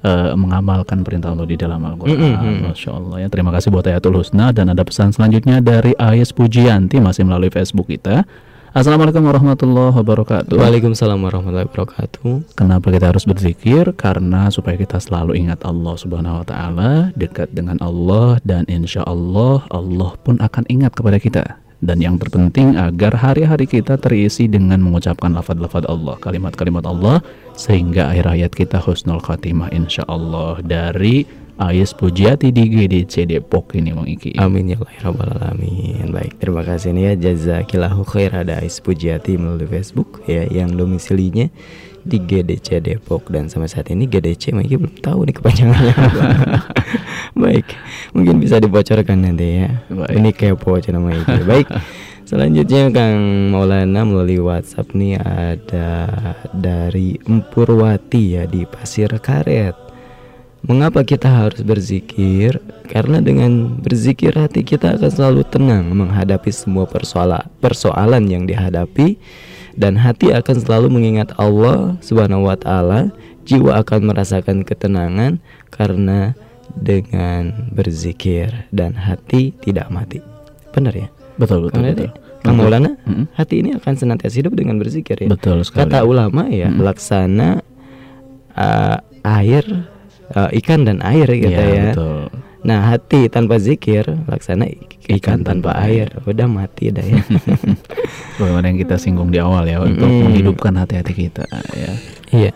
eh, mengamalkan perintah Allah di dalam Al-Qur'an. Hmm, hmm. Masya Allah ya. Terima kasih buat Ayatul Husna dan ada pesan selanjutnya dari Ayes Pujianti masih melalui Facebook kita. Assalamualaikum warahmatullahi wabarakatuh. Waalaikumsalam warahmatullahi wabarakatuh. Kenapa kita harus berzikir? Karena supaya kita selalu ingat Allah Subhanahu wa taala, dekat dengan Allah dan insya Allah Allah pun akan ingat kepada kita. Dan yang terpenting agar hari-hari kita terisi dengan mengucapkan lafaz-lafaz Allah, kalimat-kalimat Allah sehingga akhir hayat kita husnul khatimah insya Allah dari Ayes Pujiati di GDC Depok ini Bang Iki. Amin ya ya Rabbal Alamin. Baik terima kasih nih ya. Jazakillahu khair Ada Ais Pujiati melalui Facebook ya Yang domisilinya di GDC Depok Dan sampai saat ini GDC Mungkin belum tahu nih kepanjangannya. Baik Mungkin bisa dibocorkan nanti ya. Baik. Ini kepo aja nama itu Baik Selanjutnya Kang Maulana melalui WhatsApp nih ada dari Empurwati ya di Pasir Karet. Mengapa kita harus berzikir? Karena dengan berzikir hati kita akan selalu tenang menghadapi semua persoalan persoalan yang dihadapi dan hati akan selalu mengingat Allah Subhanahu wa taala. Jiwa akan merasakan ketenangan karena dengan berzikir dan hati tidak mati. Benar ya? Betul betul Karena betul. Kang Betul. Maulana, Mm-mm. hati ini akan senantiasa hidup dengan berzikir ya. Betul sekali. Kata ulama ya, Mm-mm. laksana uh, air, uh, ikan dan air gitu Iya, ya. betul. Nah hati tanpa zikir, laksana ik- ikan, Ikan tanpa tanpa air, udah mati dah ya. Bagaimana yang kita singgung di awal ya untuk Mm-mm. menghidupkan hati-hati kita ya. Iya.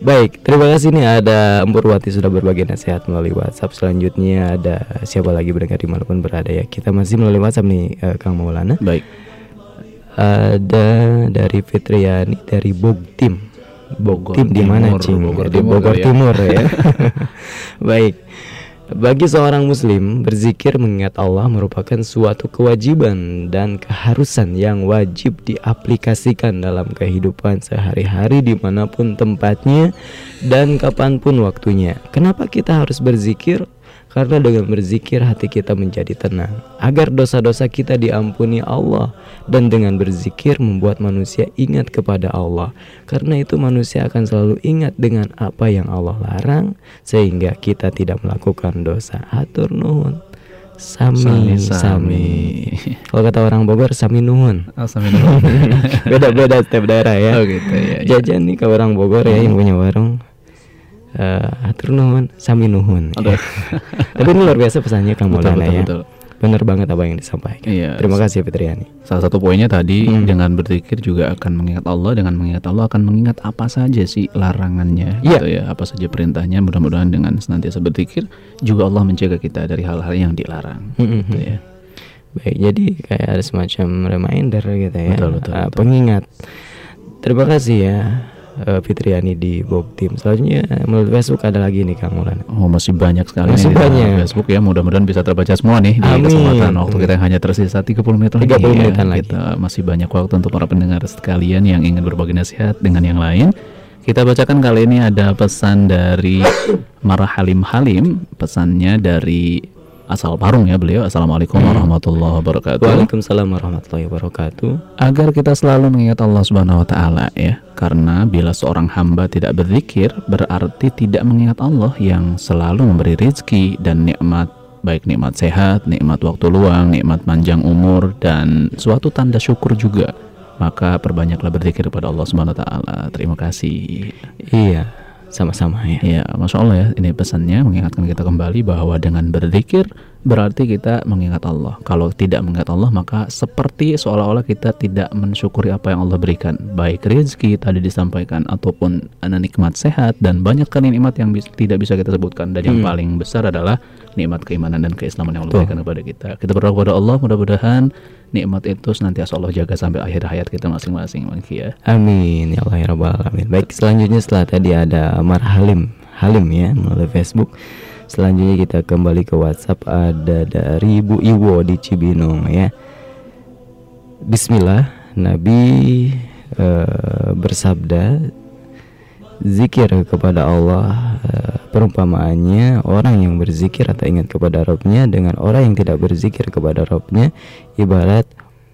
Baik, terima kasih nih ada Empurwati sudah berbagi nasihat melalui WhatsApp. Selanjutnya ada siapa lagi berdengar di mana pun berada ya. Kita masih melalui WhatsApp nih eh, Kang Maulana. Baik. Ada dari Fitriani dari Bogtim. Bogor Bogtim di mana, Timur, Cing? Bogor di Timur Bogor kali ya. Timur ya. Baik. Bagi seorang muslim, berzikir mengingat Allah merupakan suatu kewajiban dan keharusan yang wajib diaplikasikan dalam kehidupan sehari-hari di mana pun tempatnya dan kapan pun waktunya. Kenapa kita harus berzikir? Karena dengan berzikir hati kita menjadi tenang. Agar dosa-dosa kita diampuni Allah. Dan dengan berzikir membuat manusia ingat kepada Allah. Karena itu manusia akan selalu ingat dengan apa yang Allah larang. Sehingga kita tidak melakukan dosa. Hatur nuhun. Sami Sami, Sami Kalau kata orang Bogor Sami nuhun. Alhamdulillah. Beda-beda setiap daerah ya. Oh gitu ya. ya. Jajan nih ke orang Bogor ya yang punya warung Eh, Hatur nuhun Sami nuhun. Tapi ini luar biasa pesannya Kang Betul, Maulana betul, ya betul. Bener banget apa yang disampaikan Iya. Terima kasih Fitriani Salah satu poinnya tadi Hmm. dengan berzikir juga akan mengingat Allah dengan mengingat Allah akan mengingat apa saja sih larangannya Iya. gitu ya apa saja perintahnya mudah-mudahan dengan senantiasa berzikir juga Allah menjaga kita dari hal-hal yang dilarang Mm-mm. gitu ya. Baik jadi kayak ada semacam reminder gitu ya Betul, betul, Eh, betul. Pengingat Terima kasih ya eh, Fitriani di Bob Team Selanjutnya melalui Facebook ada lagi nih Kang Maulana Oh masih banyak sekali Masih nih di banyak. Facebook ya mudah-mudahan bisa terbaca semua nih di Amin. kesempatan waktu kita yang hanya tersisa 30 menit lagi 30 ya. menitan lagi. Kita masih banyak waktu untuk para pendengar sekalian yang ingin berbagi nasihat dengan yang lain. Kita bacakan kali ini ada pesan dari Marah Halim Halim, pesannya dari asal Parung ya beliau. Assalamualaikum warahmatullahi wabarakatuh. Waalaikumsalam warahmatullahi wabarakatuh Agar kita selalu mengingat Allah Subhanahu wa taala ya. Karena bila seorang hamba tidak berzikir berarti tidak mengingat Allah yang selalu memberi rezeki dan nikmat baik nikmat sehat, nikmat waktu luang, nikmat panjang umur dan suatu tanda syukur juga. Maka perbanyaklah berzikir kepada Allah Subhanahu wa taala. Terima kasih. Iya sama-sama ya Ya, masya Allah ya. Ini pesannya mengingatkan kita kembali bahwa dengan berzikir berarti kita mengingat Allah. Kalau tidak mengingat Allah, maka seperti seolah-olah kita tidak mensyukuri apa yang Allah berikan, baik rezeki tadi disampaikan ataupun nikmat sehat dan banyak kan nikmat yang bis- tidak bisa kita sebutkan. Dan yang Hmm. paling besar adalah nikmat keimanan dan keislaman yang Allah berikan kepada kita. Kita berdoa kepada Allah, mudah-mudahan nikmat itu senantiasa Allah jaga sampai akhir hayat kita masing-masing, ya. Amin ya Allah ya Rabbal Alamin. Baik selanjutnya setelah tadi ada Mar Halim Halim ya melalui Facebook. Selanjutnya kita kembali ke WhatsApp ada dari Ibu Iwo di Cibinong ya. Bismillah Nabi eh, bersabda zikir kepada Allah eh, Perumpamaannya orang yang berzikir atau ingat kepada Robnya dengan orang yang tidak berzikir kepada Robnya ibarat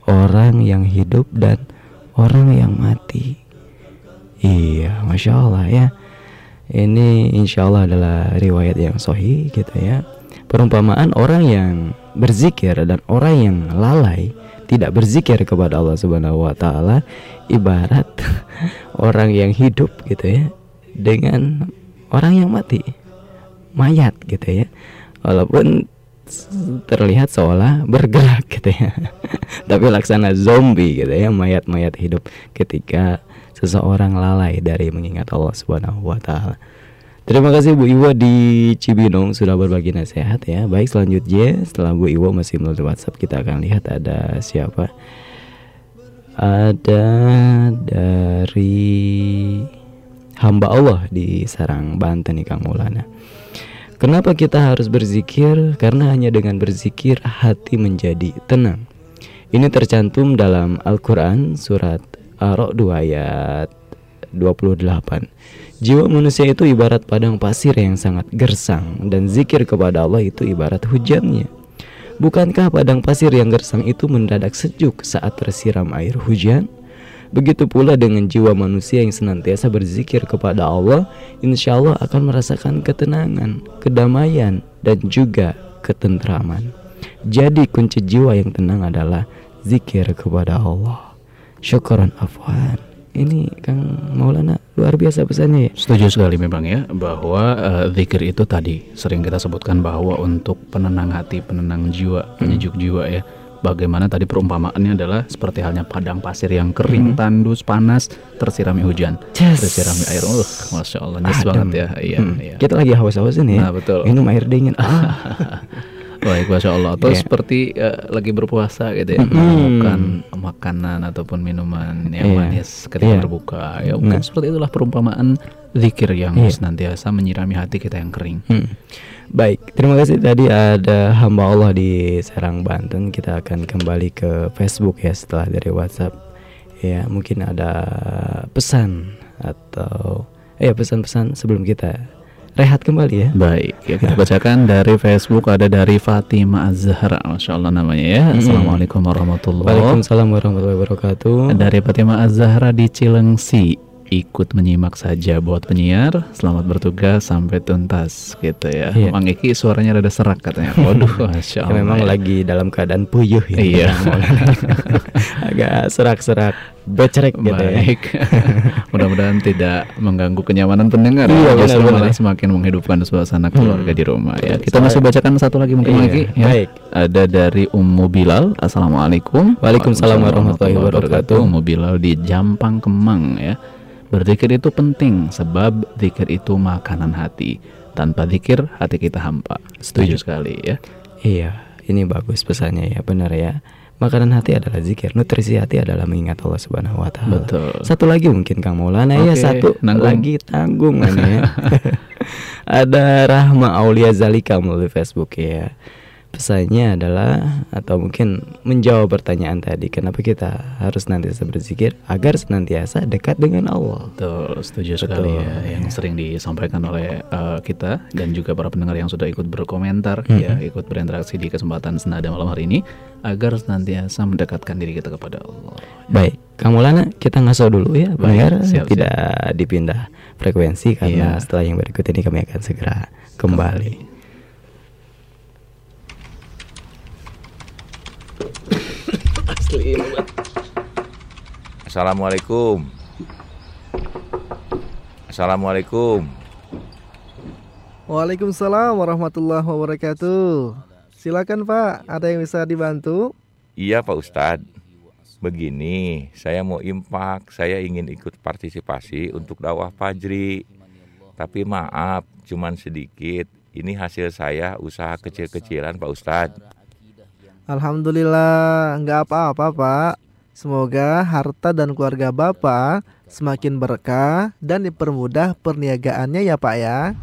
orang yang hidup dan orang yang mati. Iya, masya Allah ya. Ini insya Allah adalah riwayat yang sahih gitu ya. Perumpamaan orang yang berzikir dan orang yang lalai tidak berzikir kepada Allah Subhanahu wa taala ibarat orang yang hidup gitu ya dengan orang yang mati mayat gitu ya walaupun terlihat seolah bergerak gitu ya tapi laksana zombie gitu ya mayat-mayat hidup ketika seseorang lalai dari mengingat Allah Subhanahu wa taala. Terima kasih Bu Iwo di Cibinong sudah berbagi nasihat ya. Baik selanjutnya setelah Bu Iwo masih melalui WhatsApp kita akan lihat ada siapa. Ada dari hamba Allah di Sarang Banten nih Kang Maulana. Kenapa kita harus berzikir? Karena hanya dengan berzikir hati menjadi tenang. Ini tercantum dalam Al-Quran surat Ar-Ra'd 2 ayat 28. Jiwa manusia itu ibarat padang pasir yang sangat gersang dan zikir kepada Allah itu ibarat hujannya. Bukankah padang pasir yang gersang itu mendadak sejuk saat tersiram air hujan? Begitu pula dengan jiwa manusia yang senantiasa berzikir kepada Allah, insya Allah akan merasakan ketenangan, kedamaian, dan juga ketentraman. Jadi kunci jiwa yang tenang adalah zikir kepada Allah. Syukuran afwan. Ini Kang Maulana luar biasa pesannya ya. Setuju sekali memang ya bahwa uh, zikir itu tadi sering kita sebutkan bahwa untuk penenang hati, penenang jiwa, penyejuk jiwa ya bagaimana tadi perumpamaannya adalah seperti halnya padang pasir yang kering, hmm. tandus, panas, tersirami hujan, yes. tersirami air. Uh, masya Allah, nyes banget ya. Iya, hmm. iya. Kita lagi haus-haus ini ya. Nah, betul. Minum air dingin. Ah. Baik, masya Allah. Atau yeah. seperti uh, lagi berpuasa gitu ya, hmm. makan makanan ataupun minuman yang yeah. manis ketika yeah. berbuka. Ya, mungkin nah. seperti itulah perumpamaan zikir yang yeah. senantiasa menyirami hati kita yang kering. Hmm. Baik, terima kasih tadi ada hamba Allah di Serang Banten. Kita akan kembali ke Facebook ya setelah dari WhatsApp. Ya, mungkin ada pesan atau ya pesan-pesan sebelum kita rehat kembali ya. Baik, ya kita bacakan dari Facebook ada dari Fatima Azhar, masya Allah namanya ya. Assalamualaikum warahmatullahi wabarakatuh. Waalaikumsalam warahmatullahi wabarakatuh. Dari Fatima Azhara di Cilengsi ikut menyimak saja buat penyiar. Selamat bertugas sampai tuntas gitu ya. Iya. Mang Iki suaranya rada serak katanya. Waduh, masya Allah. Ya, memang ya. lagi dalam keadaan puyuh ya. Iya. Agak serak-serak becerek gitu ya. Baik. Mudah-mudahan tidak mengganggu kenyamanan pendengar. Iya, ya. Justru malah semakin menghidupkan suasana keluarga hmm. di rumah ya. Kita masih bacakan satu lagi mungkin iya. lagi. Ya. Baik. Ada dari Ummu Bilal. Assalamualaikum. Waalaikumsalam warahmatullahi wabarakatuh. Ummu Bilal di Jampang Kemang ya. Berzikir itu penting sebab zikir itu makanan hati. Tanpa zikir hati kita hampa. Setuju sekali ya. Iya, ini bagus pesannya ya, benar ya. Makanan hati adalah zikir, nutrisi hati adalah mengingat Allah Subhanahu wa taala. Betul. Satu lagi mungkin Kang Maulana okay, ya, satu nanggung. lagi tanggung ya. Ada Rahma Aulia Zalika melalui Facebook ya pesannya adalah atau mungkin menjawab pertanyaan tadi kenapa kita harus nanti berzikir agar senantiasa dekat dengan Allah. Betul, setuju Betul. sekali ya yang sering disampaikan oleh uh, kita dan juga para pendengar yang sudah ikut berkomentar -hmm. ya, ikut berinteraksi di kesempatan senada malam hari ini agar senantiasa mendekatkan diri kita kepada Allah. Baik, kamu Lana kita ngaso dulu ya, biar tidak dipindah frekuensi karena iya. setelah yang berikut ini kami akan segera kembali. kembali. Asli Assalamualaikum. Assalamualaikum. Waalaikumsalam warahmatullahi wabarakatuh. Silakan Pak, ada yang bisa dibantu? Iya Pak Ustadz. Begini, saya mau impak, saya ingin ikut partisipasi untuk dakwah Fajri. Tapi maaf, cuman sedikit. Ini hasil saya usaha kecil-kecilan Pak Ustadz. Alhamdulillah, nggak apa-apa Pak. Semoga harta dan keluarga Bapak semakin berkah dan dipermudah perniagaannya ya Pak ya.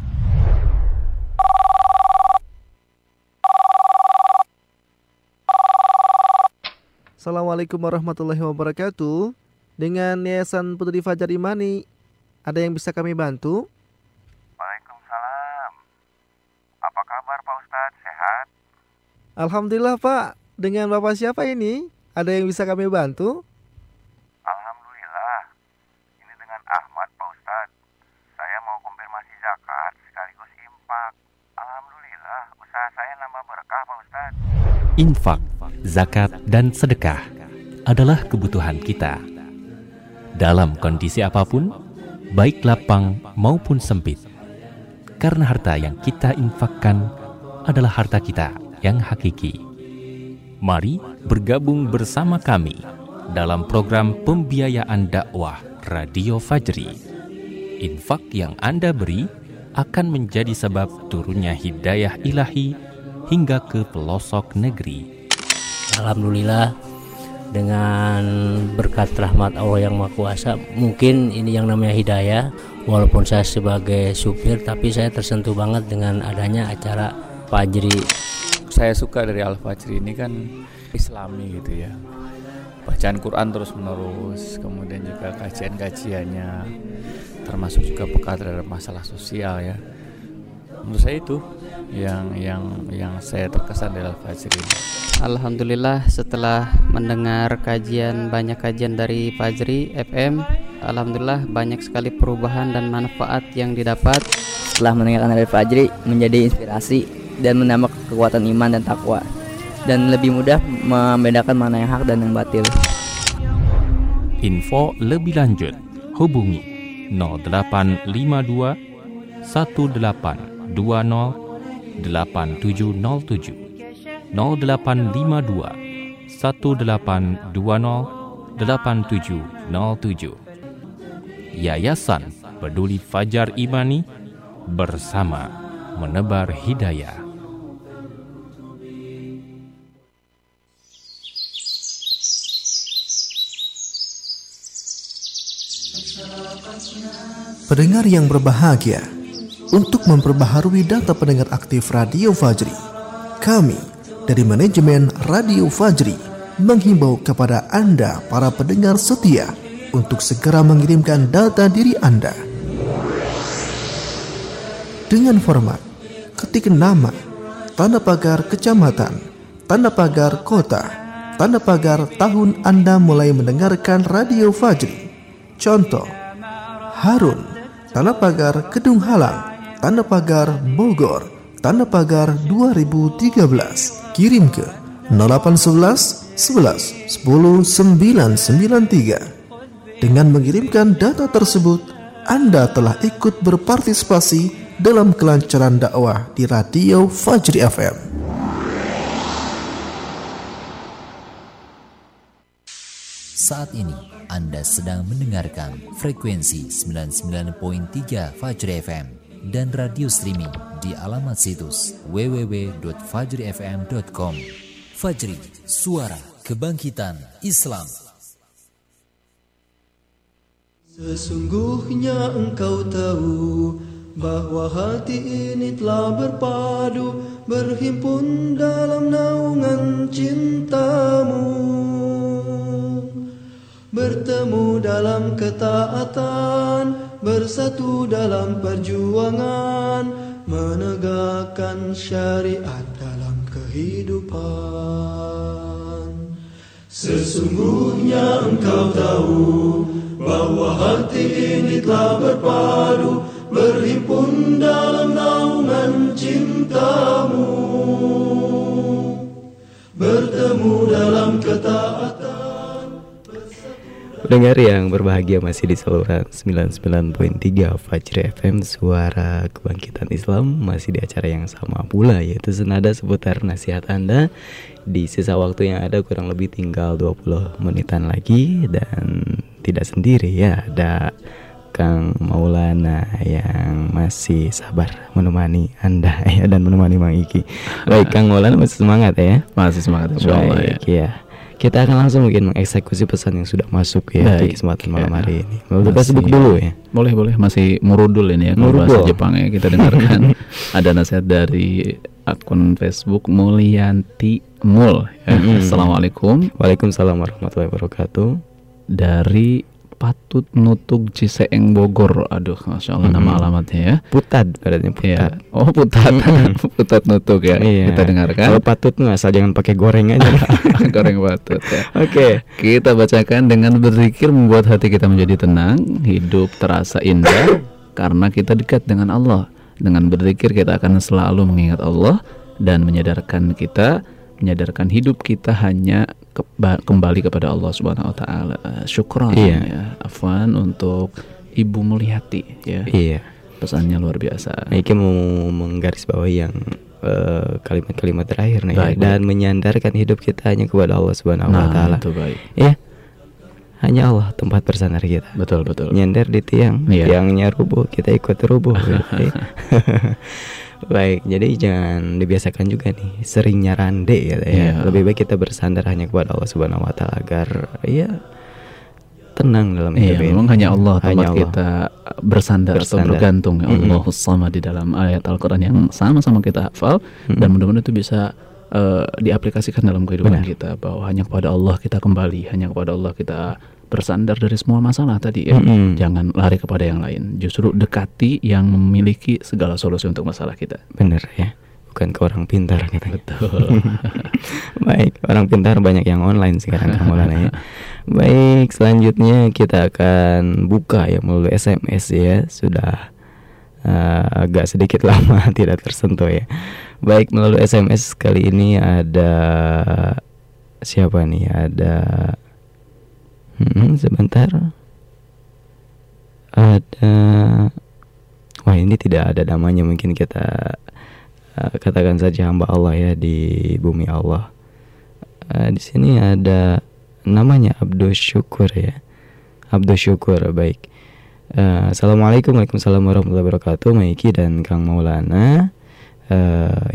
Assalamualaikum warahmatullahi wabarakatuh. Dengan Yayasan Putri Fajar Imani, ada yang bisa kami bantu? Waalaikumsalam. Apa kabar Pak Ustadz? Alhamdulillah Pak. Dengan Bapak siapa ini? Ada yang bisa kami bantu? Alhamdulillah. Ini dengan Ahmad Pak Ustadz. Saya mau konfirmasi zakat sekaligus infak. Alhamdulillah, usaha saya nambah berkah Pak Ustadz. Infak, zakat, dan sedekah adalah kebutuhan kita. Dalam kondisi apa pun, baik lapang maupun sempit. Karena harta yang kita infakkan adalah harta kita yang hakiki. Mari bergabung bersama kami dalam program pembiayaan dakwah Radio Fajri. Infak yang Anda beri akan menjadi sebab turunnya hidayah ilahi hingga ke pelosok negeri. Alhamdulillah dengan berkat rahmat Allah yang Maha Kuasa mungkin ini yang namanya hidayah walaupun saya sebagai supir tapi saya tersentuh banget dengan adanya acara Fajri saya suka dari Al Fajri ini kan Islami gitu ya. Bacaan Quran terus menerus kemudian juga kajian-kajiannya termasuk juga peka terhadap masalah sosial ya. Menurut saya itu yang yang yang saya terkesan dari Al Fajri ini. Alhamdulillah setelah mendengar kajian banyak kajian dari Fajri FM Alhamdulillah banyak sekali perubahan dan manfaat yang didapat. Setelah mendengarkan dari Fajri menjadi inspirasi dan menambah kekuatan iman dan takwa dan lebih mudah membedakan mana yang hak dan yang batil. Info lebih lanjut hubungi 0852 1820 8707 0852 1820 8707 Yayasan Peduli Fajar Imani bersama menebar hidayah. Pendengar yang berbahagia, untuk memperbaharui data pendengar aktif Radio Fajri, kami dari manajemen Radio Fajri menghimbau kepada Anda para pendengar setia untuk segera mengirimkan data diri Anda dengan format ketik nama, tanda pagar kecamatan, tanda pagar kota, tanda pagar tahun Anda mulai mendengarkan Radio Fajri. Contoh, Harun, tanda pagar Kedung Halang, tanda pagar Bogor, tanda pagar 2013. Kirim ke 0811 11 10 993. Dengan mengirimkan data tersebut, Anda telah ikut berpartisipasi dalam kelancaran dakwah di Radio Fajri FM. Saat ini Anda sedang mendengarkan frekuensi 99.3 Fajri FM dan radio streaming di alamat situs www.fajrifm.com. Fajri, suara kebangkitan Islam. Sesungguhnya engkau tahu bahwa hati ini telah berpadu berhimpun dalam naungan cintamu bertemu dalam ketaatan bersatu dalam perjuangan menegakkan syariat dalam kehidupan. Sesungguhnya engkau tahu bahwa hati ini telah berpadu berhimpun dalam naungan cintamu. Bertemu dalam ketaatan Pendengar yang berbahagia masih di saluran 99.3 Fajri FM Suara Kebangkitan Islam Masih di acara yang sama pula yaitu senada seputar nasihat Anda Di sisa waktu yang ada kurang lebih tinggal 20 menitan lagi Dan tidak sendiri ya ada Kang Maulana yang masih sabar menemani Anda ya dan menemani Mang Iki. Baik Kang Maulana masih semangat ya? Masih semangat Baik, ya. Kita akan langsung mungkin mengeksekusi pesan yang sudah masuk ya di Baik. kesempatan malam Ya. hari ini. Mau sebut dulu ya. Boleh boleh masih murudul ini ya kalau Murudul. bahasa Jepang ya kita dengarkan ada nasihat dari akun Facebook Mulyanti Mul. Ya. Assalamualaikum. Waalaikumsalam warahmatullahi wabarakatuh. Dari Patut Nutug Ciseeng Bogor. Aduh, masya Allah nama Mm-mm. alamatnya ya. Putad berarti Iya. putad. Oh putat, putat nutug ya. Iya. Kita dengarkan. Kalau patut mah asal jangan pakai goreng aja. Goreng patut ya. Oke. Kita bacakan dengan berzikir membuat hati kita menjadi tenang, hidup terasa indah karena kita dekat dengan Allah. Dengan berzikir kita akan selalu mengingat Allah dan menyadarkan kita menyadarkan hidup kita hanya kembali kepada Allah Subhanahu wa taala. Syukran Iya. ya. Afwan untuk Ibu Mulyati ya. Iya. Pesannya luar biasa. Nah, Iki mau menggarisbawahi yang eh, kalimat-kalimat terakhir nih ya. Baik, dan menyandarkan hidup kita hanya kepada Allah Subhanahu Nah, wa taala. itu baik. Ya. Hanya Allah tempat bersandar kita. Betul betul. Nyandar di tiang, Iya. tiangnya rubuh, kita ikut rubuh. gitu. Baik, jadi jangan dibiasakan juga nih sering nyarande ya, ya. Iya. Lebih baik kita bersandar hanya kepada Allah Subhanahu wa taala agar ya tenang dalam Iya, hidup ini. memang hanya Allah tempat Hanya Allah. kita bersandar, atau Bersandar. bergantung ya Mm-mm. Allah sama di dalam ayat Al-Qur'an yang sama-sama kita hafal dan mudah-mudahan itu bisa eh, diaplikasikan dalam kehidupan Benar. kita bahwa hanya kepada Allah kita kembali, hanya kepada Allah kita bersandar dari semua masalah tadi ya. Mm-mm. Jangan lari kepada yang lain. Justru dekati yang memiliki segala solusi untuk masalah kita. Bener ya, bukan ke orang pintar gitu. Betul. Baik, orang pintar banyak yang online sekarang Maulana ya. Baik, selanjutnya kita akan buka ya melalui SMS ya. Sudah eh, agak sedikit lama tidak tersentuh ya. Baik, melalui SMS kali ini ada siapa nih? Ada Hmm, sebentar. Ada Wah, ini tidak ada namanya mungkin kita eh, katakan saja hamba Allah ya di bumi Allah. Eh, di sini ada namanya Abdul Syukur ya. Abdul Syukur baik. Eh, Assalamualaikum Waalaikumsalam warahmatullahi wabarakatuh Maiki dan Kang Maulana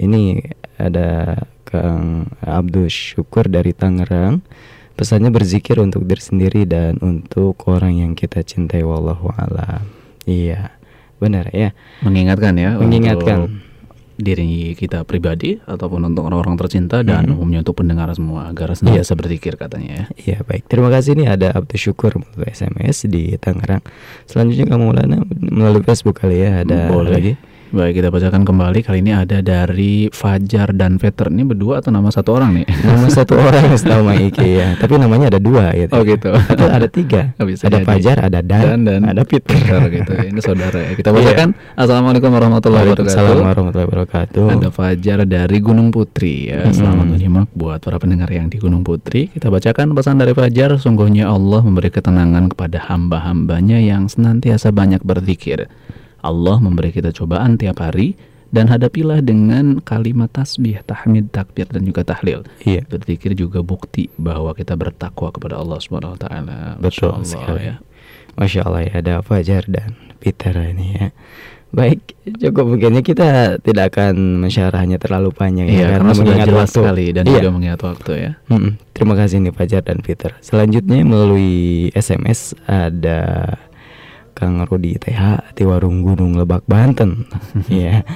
Ini ada Kang Abdul Syukur dari Tangerang Pesannya berzikir untuk diri sendiri dan untuk orang yang kita cintai Wallahu alam Iya benar ya Mengingatkan ya Mengingatkan. diri kita pribadi ataupun untuk orang-orang tercinta dan Mhm. umumnya untuk pendengar semua agar senantiasa berzikir katanya ya. Iya baik, terima kasih nih ada Abdul Syukur melalui SMS di Tangerang. Selanjutnya kamu Maulana melalui Facebook kali ya ada Boleh. lagi. Baik, kita bacakan kembali. Kali ini ada dari Fajar dan Veter. Ini berdua atau nama satu orang nih? Nama satu orang setahu Maiki ya, tapi namanya ada dua gitu. Oh gitu. Atau ada tiga. Oh, bisa ada jadi. Fajar, ada Dan, Dan, dan ada Peter. Peter gitu. Ini saudara ya. Kita Iya. bacakan. Assalamualaikum warahmatullahi wabarakatuh. warahmatullahi wabarakatuh. Ada Fajar dari Gunung Putri ya. Selamat menyimak buat para pendengar yang di Gunung Putri. Kita bacakan pesan dari Fajar. Sungguhnya Allah memberi ketenangan kepada hamba-hambanya yang senantiasa banyak berzikir. Allah memberi kita cobaan tiap hari dan hadapilah dengan kalimat tasbih, tahmid, takbir dan juga tahlil. Iya. Berzikir juga bukti bahwa kita bertakwa kepada Allah Subhanahu wa taala. Betul Masya Allah, sekali. ya. Masya Allah ya ada Fajar dan Peter ini ya. Baik, cukup begini kita tidak akan mensyarahnya terlalu panjang Iya, ya karena sudah mengingat jelas waktu. sekali dan Iya. juga mengingat waktu ya. Mm-mm. Terima kasih nih Fajar dan Peter. Selanjutnya melalui SMS ada Kang Rudi TH di Warung Gunung Lebak Banten. ya.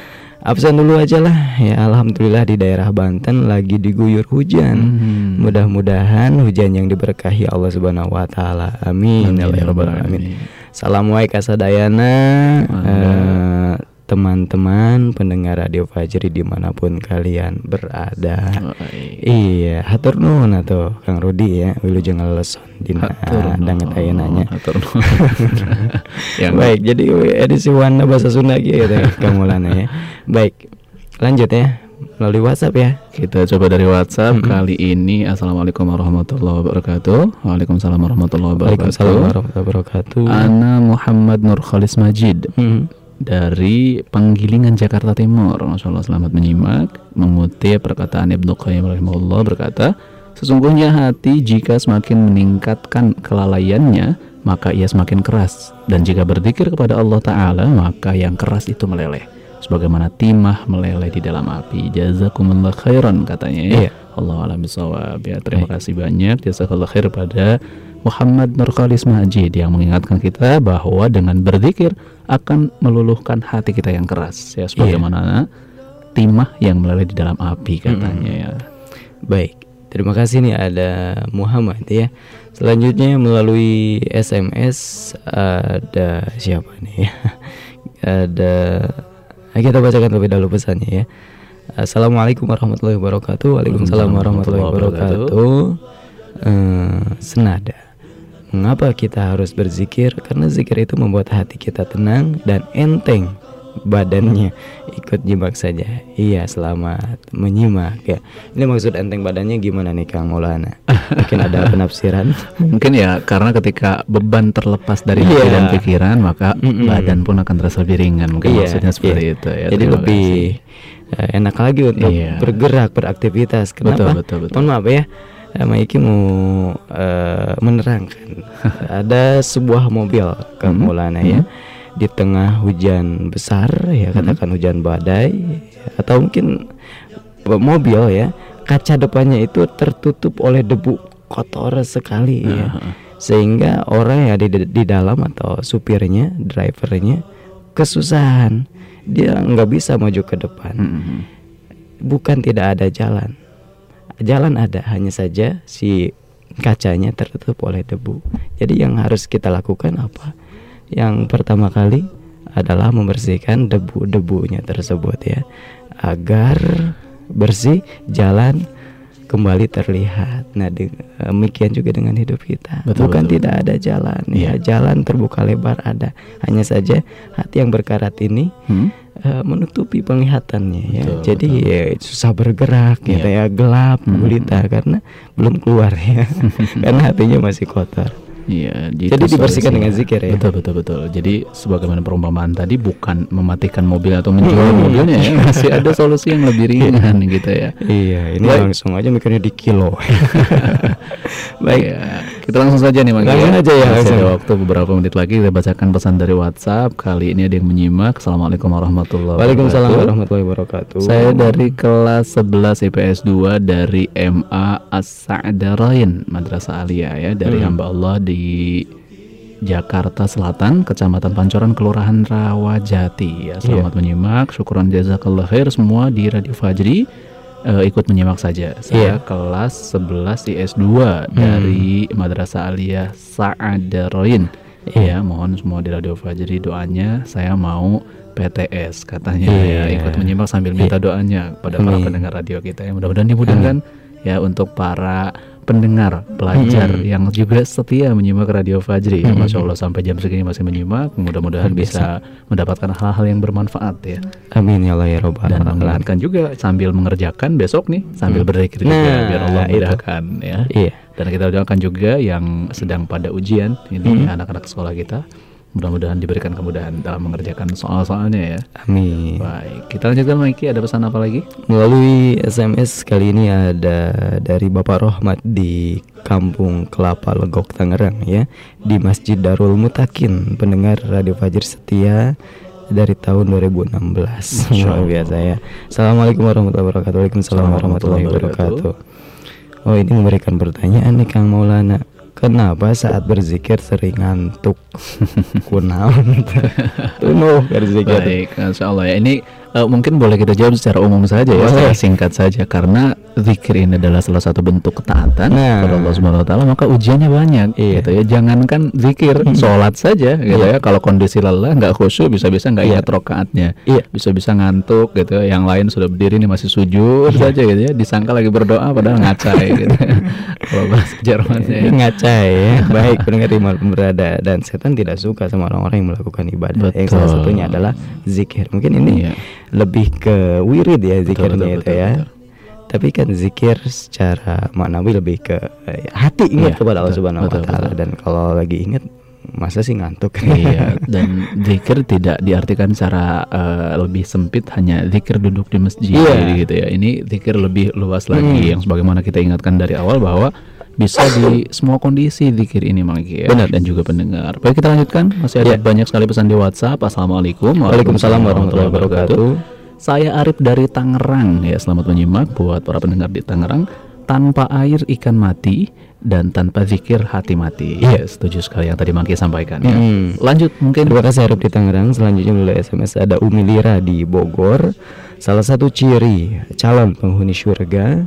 Absen dulu aja lah. Ya alhamdulillah di daerah Banten lagi diguyur hujan. Hmm. Mudah-mudahan hujan yang diberkahi Allah Subhanahu wa taala. Amin. Amin, Ya ya Rabbal Rabbal alamin. Salam wae kasadayana eh, teman-teman pendengar Radio Fajri di mana pun kalian berada. Iya, hatur nuhun atuh Kang Rudi ya, wilujeng leson dina danget ayeunanya. hatur nuhun. Yang- Baik, jadi edisi Wana bahasa Sunda gitu ya Kang Maulana ya. Baik. Lanjut ya melalui WhatsApp ya. Kita coba dari WhatsApp kali ini. Assalamualaikum warahmatullahi wabarakatuh. Waalaikumsalam warahmatullahi wabarakatuh. Waalaikumsalam warahmatullahi wabarakatuh. Ana Muhammad Nur Khalis Majid Hmm. Dari Penggilingan Jakarta Timur. Masya Allah selamat menyimak. Mengutip perkataan Ibnu Qayyim rahimahullah berkata, sesungguhnya hati jika semakin meningkatkan kelalaiannya, maka ia semakin keras. Dan jika berzikir kepada Allah Ta'ala, maka yang keras itu meleleh. Sebagaimana timah meleleh di dalam api. Jazakumullah khairan katanya ya. Iya. Allah alam bisawab. Ya, terima kasih banyak jazakallah khair pada Muhammad Nur Khalis Majid yang mengingatkan kita bahwa dengan berzikir akan meluluhkan hati kita yang keras ya sebagaimana timah yang meleleh di dalam api katanya ya. Baik, Terima kasih nih ada Muhammad ya. Selanjutnya melalui SMS ada siapa nih ya? ada kita bacakan terlebih dahulu pesannya ya. Assalamualaikum warahmatullahi wabarakatuh. Waalaikumsalam warahmatullahi wabarakatuh. Eh, senada. Mengapa kita harus berzikir? Karena zikir itu membuat hati kita tenang dan enteng badannya ikut nyimak saja. Iya, selamat menyimak ya. Ini maksud enteng badannya gimana nih Kang Maulana? Mungkin ada penafsiran. Mungkin ya karena ketika beban terlepas dari Iya. hati dan pikiran maka Mm-mm. badan pun akan terasa lebih ringan. Mungkin Iya, maksudnya seperti iya. itu ya. Jadi lebih eh, enak lagi untuk Iya. bergerak, beraktivitas. Kenapa? Betul, betul, betul. Mohon maaf ya. Eh, Maiki mau eh, menerangkan. Ada sebuah mobil ke Mhm. Maulana ya. Di tengah hujan besar ya Mhm. katakan hujan badai atau mungkin mobil ya kaca depannya itu tertutup oleh debu kotor sekali ya sehingga orang yang di di dalam atau supirnya drivernya kesusahan dia nggak bisa maju ke depan bukan tidak ada jalan jalan ada hanya saja si kacanya tertutup oleh debu. Jadi yang harus kita lakukan apa? Yang pertama kali adalah membersihkan debu-debunya tersebut ya agar bersih jalan kembali terlihat. Nah, de- demikian juga dengan hidup kita. Betul, Bukan betul. tidak ada jalan, Iya. ya jalan terbuka lebar ada. Hanya saja hati yang berkarat ini Hmm? eh, menutupi penglihatannya ya. Betul, Jadi ya, susah bergerak, gitu Iya. ya gelap, Hmm. gulita karena belum keluar ya. karena hatinya masih kotor. Iya, Jadi dibersihkan dengan zikir ya. Betul betul betul. Jadi sebagaimana perumpamaan tadi bukan mematikan mobil atau menjual Hmm. mobilnya ya, masih ada solusi yang lebih ringan gitu ya. Iya, ini Baik. langsung aja mikirnya di kilo. Baik, kita langsung saja nih Mang. Langsung aja ya, Masih ada waktu beberapa menit lagi kita bacakan pesan dari WhatsApp. Kali ini ada yang menyimak. Assalamualaikum warahmatullahi Waalaikumsalam wabarakatuh. warahmatullahi wabarakatuh. Saya dari kelas 11 IPS 2 dari MA As-Sa'darain Madrasah Aliyah ya dari Hmm. hamba Allah di Jakarta Selatan, Kecamatan Pancoran, Kelurahan Rawajati. Ya, selamat menyimak. Syukuran jazakallah khair semua di Radio Fajri. Eh, ikut menyimak saja. Saya Iya. kelas 11 IS 2 dari Madrasah Aliyah Sa'adaroin. Ya, mohon semua di Radio Fajri doanya. Saya mau PTS katanya ya Iya. ikut menyimak sambil minta doanya pada para Amin. pendengar radio kita ya mudah-mudahan dimudahkan ya untuk para pendengar pelajar Mm-mm. yang juga setia menyimak radio Fajri ya Mm-mm. Masya Allah sampai jam segini masih menyimak mudah-mudahan bisa mendapatkan hal-hal yang bermanfaat ya Amin ya Allah ya Rabbal dan mengingatkan juga sambil mengerjakan besok nih sambil Hmm. berzikir juga Nah, biar Allah mudahkan ya Iya. dan kita doakan juga yang sedang pada ujian ini Hmm. anak-anak sekolah kita mudah-mudahan diberikan kemudahan dalam mengerjakan soal-soalnya ya. Amin. baik kita lanjutkan Maiki ada pesan apa lagi? Melalui SMS kali ini ada dari Bapak Rohmat di Kampung Kelapa Legok Tangerang ya. Di Masjid Darul Mutakin pendengar Radio Fajr setia dari tahun 2016 Masya luar biasa ya. Assalamualaikum warahmatullahi wabarakatuh. Waalaikumsalam warahmatullahi wabarakatuh. Oh ini memberikan pertanyaan nih Kang Maulana Kenapa saat berzikir sering ngantuk? Kunaon? Tuh berzikir. Baik, Insya Allah ya. Ini eh, mungkin boleh kita jawab secara umum saja ya, Boleh. secara singkat saja karena zikir ini adalah salah satu bentuk ketaatan Nah. kepada Allah Subhanahu wa taala, maka ujiannya banyak Iya. gitu ya. Jangankan zikir, sholat saja gitu Iya. ya. Kalau kondisi lelah nggak khusyuk bisa-bisa nggak Iya. ingat rokaatnya. Iya. Bisa-bisa ngantuk gitu ya. Yang lain sudah berdiri ini masih sujud Iya. saja gitu ya. Disangka lagi berdoa padahal ngacai gitu. Kalau bahasa Jermannya ya. ngacai ya baik pendengar di mana pun berada dan setan tidak suka sama orang-orang yang melakukan ibadah yang salah Betul. satunya adalah zikir mungkin ini Iya. Lebih ke wirid ya zikirnya betul, itu betul, ya betul. tapi kan zikir secara maknawi lebih ke eh, hati ingat Iya, kepada Allah Subhanahu wa taala dan kalau lagi ingat masa sih ngantuk iya dan zikir tidak diartikan secara eh, lebih sempit hanya zikir duduk di masjid Iya. gitu ya ini zikir lebih luas lagi Hmm. yang sebagaimana kita ingatkan dari awal bahwa bisa di semua kondisi zikir ini Mangki ya Benar. dan juga pendengar. Baik kita lanjutkan masih ada Iya. banyak sekali pesan di WhatsApp. Assalamualaikum Waalaikumsalam warahmatullahi wabarakatuh. Saya Arif dari Tangerang ya selamat menyimak buat para pendengar di Tangerang. Tanpa air ikan mati dan tanpa zikir hati mati. Iya. Ya, setuju sekali yang tadi Mangki sampaikan ya. Hmm. Lanjut mungkin Terima kasih Arif di Tangerang. Selanjutnya melalui SMS ada Umi Lira di Bogor. Salah satu ciri calon penghuni surga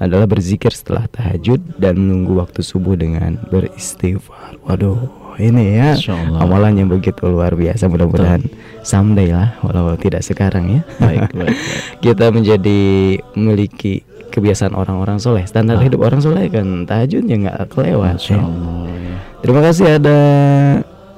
adalah berzikir setelah tahajud dan menunggu waktu subuh dengan beristighfar. Waduh, ini ya amalan yang begitu luar biasa. Mudah-mudahan someday lah, walau tidak sekarang ya. Baik, baik, Kita menjadi memiliki kebiasaan orang-orang soleh. Standar Ah. hidup orang soleh kan tahajudnya nggak kelewat. Masya ya. Allah, ya. Terima kasih ada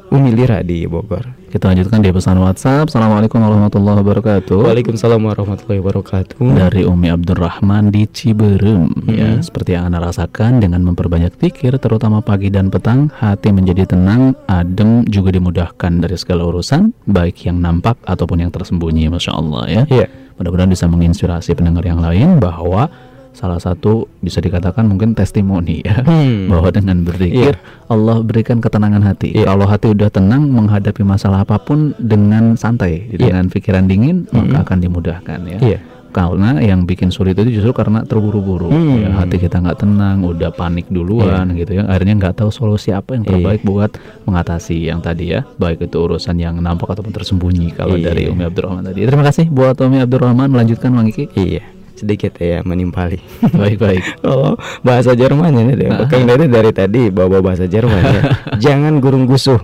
Umi Lira di Bogor. Kita lanjutkan di pesan WhatsApp. Assalamualaikum warahmatullahi wabarakatuh. Waalaikumsalam warahmatullahi wabarakatuh. Dari Umi Abdurrahman di Ciberem ya seperti yang anda rasakan dengan memperbanyak pikir terutama pagi dan petang hati menjadi tenang adem juga dimudahkan dari segala urusan baik yang nampak ataupun yang tersembunyi masya Allah ya Iya. mudah-mudahan bisa menginspirasi pendengar yang lain bahwa salah satu bisa dikatakan mungkin testimoni ya Hmm. bahwa dengan berzikir Allah berikan ketenangan hati. Kalau hati udah tenang menghadapi masalah apa pun dengan santai dengan pikiran dingin maka akan dimudahkan ya. Iya. karena yang bikin sulit itu justru karena terburu-buru. Hmm. ya, hati kita nggak tenang udah panik duluan gitu ya. Akhirnya nggak tahu solusi apa yang terbaik buat mengatasi yang tadi ya. Baik itu urusan yang nampak ataupun tersembunyi kalau Iya. dari Umi Abdurrahman tadi. Terima kasih buat Umi Abdurrahman melanjutkan Bang Iki. Iya, sedikit ya menimpali. Baik-baik. Oh, bahasa Jerman ini deh. Kang Dede dari tadi bawa bahasa Jerman ya. Jangan gurung gusuh.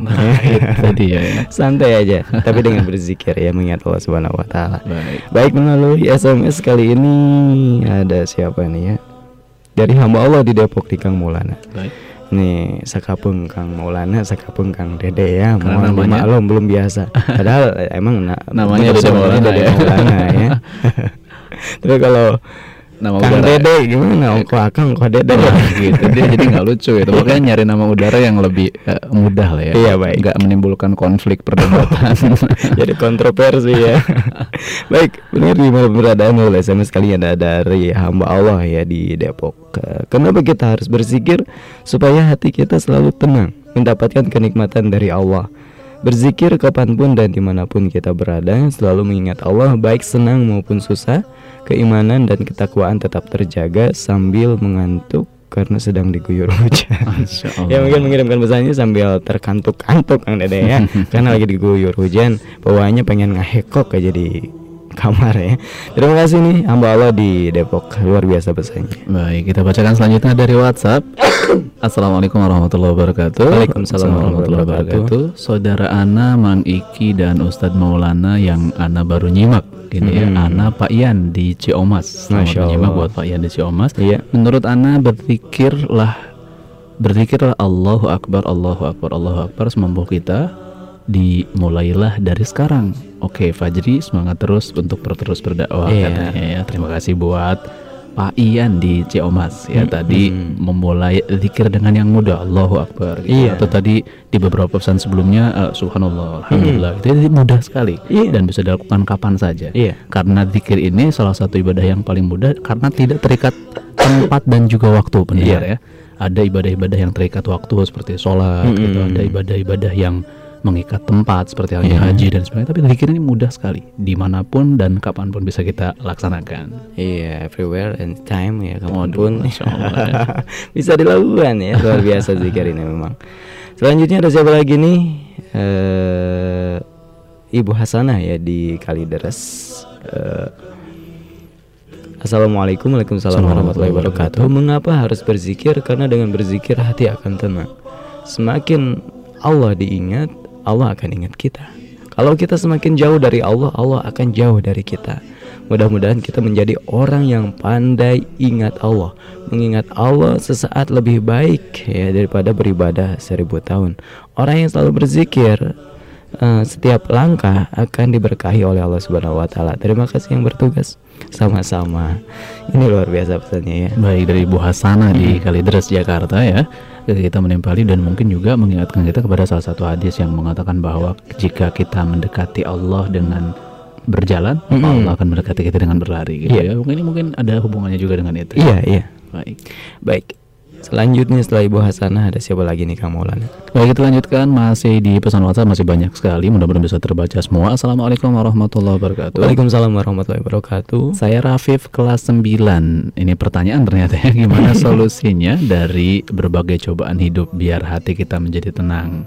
tadi ya, ya. Santai aja, tapi dengan berzikir ya mengingat Allah Subhanahu wa taala. Baik. Baik melalui SMS kali ini ada siapa nih ya? Dari hamba Allah di Depok di Kang Maulana. Baik. Nih, sakapung Kang Maulana, sakapung Kang Dede ya. Mohon dimaklum belum biasa. Padahal emang na- Namanya Dede Maulana Dede ya. Maulana ya. Tapi kalau Nama Kang udara. Dede gimana? Kok Akang kok Dede? Nah, gitu dia jadi nggak lucu itu makanya nyari nama udara yang lebih eh, mudah lah ya Iya, baik. nggak menimbulkan konflik perdebatan Jadi kontroversi ya. Baik, benar di mana beradaan oleh SMS kali ada dari hamba Allah ya di Depok. Eh, Kenapa kita harus berzikir supaya hati kita selalu tenang, mendapatkan kenikmatan dari Allah. Berzikir kapan pun dan di mana pun kita berada Selalu mengingat Allah baik senang maupun susah Keimanan dan ketakwaan tetap terjaga sambil mengantuk karena sedang diguyur hujan. Ya mungkin mengirimkan pesannya sambil terkantuk-kantuk Kang Dede ya Karena lagi diguyur hujan Bawaannya pengen ngehekok aja di kamar ya Terima kasih nih hamba Allah di Depok Luar biasa pesannya Baik, kita bacakan selanjutnya dari WhatsApp. Assalamualaikum warahmatullahi wabarakatuh. Waalaikumsalam warahmatullahi wabarakatuh. Saudara Ana, Mang Iki dan Ustadz Maulana yang Ana baru nyimak. Gini ya, Hmm. Ana Pak Ian di Ciomas. Masya Allah. buat Pak Ian di Ciomas. Iya. Menurut Ana berzikirlah berzikirlah Allahu Akbar, Allahu Akbar, Allahu Akbar semampu kita dimulailah dari sekarang. Oke, Fajri semangat terus untuk terus berdakwah Iya. katanya ya. Terima kasih buat Pak Ian di Ciomas ya Hmm, tadi memulai zikir dengan yang mudah Allahu Akbar gitu. Iya. atau tadi di beberapa pesan sebelumnya eh, Subhanallah Alhamdulillah itu jadi mudah sekali Iya. dan bisa dilakukan kapan saja Iya. karena zikir ini salah satu ibadah yang paling mudah karena tidak terikat tempat dan juga waktu pendengar Iya. ya ada ibadah-ibadah yang terikat waktu seperti sholat Mm-mm. gitu ada ibadah-ibadah yang mengikat tempat seperti halnya Iya. haji dan sebagainya tapi zikir ini mudah sekali di mana pun dan kapan pun bisa kita laksanakan Iya, everywhere and time ya kapan pun Allah, bisa dilakukan ya luar biasa zikir ini memang. Selanjutnya ada siapa lagi nih? Eh, Ibu Hasanah ya di Kalideres. Eh, Assalamualaikum Waalaikumsalam warahmatullahi wabarakatuh Mengapa harus berzikir? Karena dengan berzikir hati akan tenang Semakin Allah diingat Allah akan ingat kita Kalau kita semakin jauh dari Allah Allah akan jauh dari kita Mudah-mudahan kita menjadi orang yang pandai ingat Allah Mengingat Allah sesaat lebih baik ya daripada beribadah seribu tahun Orang yang selalu berzikir eh, setiap langkah akan diberkahi oleh Allah Subhanahu wa taala. Terima kasih yang bertugas. Sama-sama. Ini luar biasa pesannya ya. Baik dari Ibu Hasanah di Kalideres Jakarta ya kita menimpali dan mungkin juga mengingatkan kita kepada salah satu hadis yang mengatakan bahwa jika kita mendekati Allah dengan berjalan maka Mm-mm. Allah akan mendekati kita dengan berlari gitu Iya. ya mungkin ini mungkin ada hubungannya juga dengan itu Iya, iya. baik Baik. Selanjutnya setelah Ibu Hasanah ada siapa lagi nih Kang Maulana? Baik kita lanjutkan. Masih di pesan WhatsApp masih banyak sekali. Mudah-mudahan bisa terbaca semua. Assalamualaikum warahmatullahi wabarakatuh. Waalaikumsalam warahmatullahi wabarakatuh. Saya Rafif kelas 9 Ini pertanyaan ternyata ya. Gimana solusinya dari berbagai cobaan hidup Biar hati kita menjadi tenang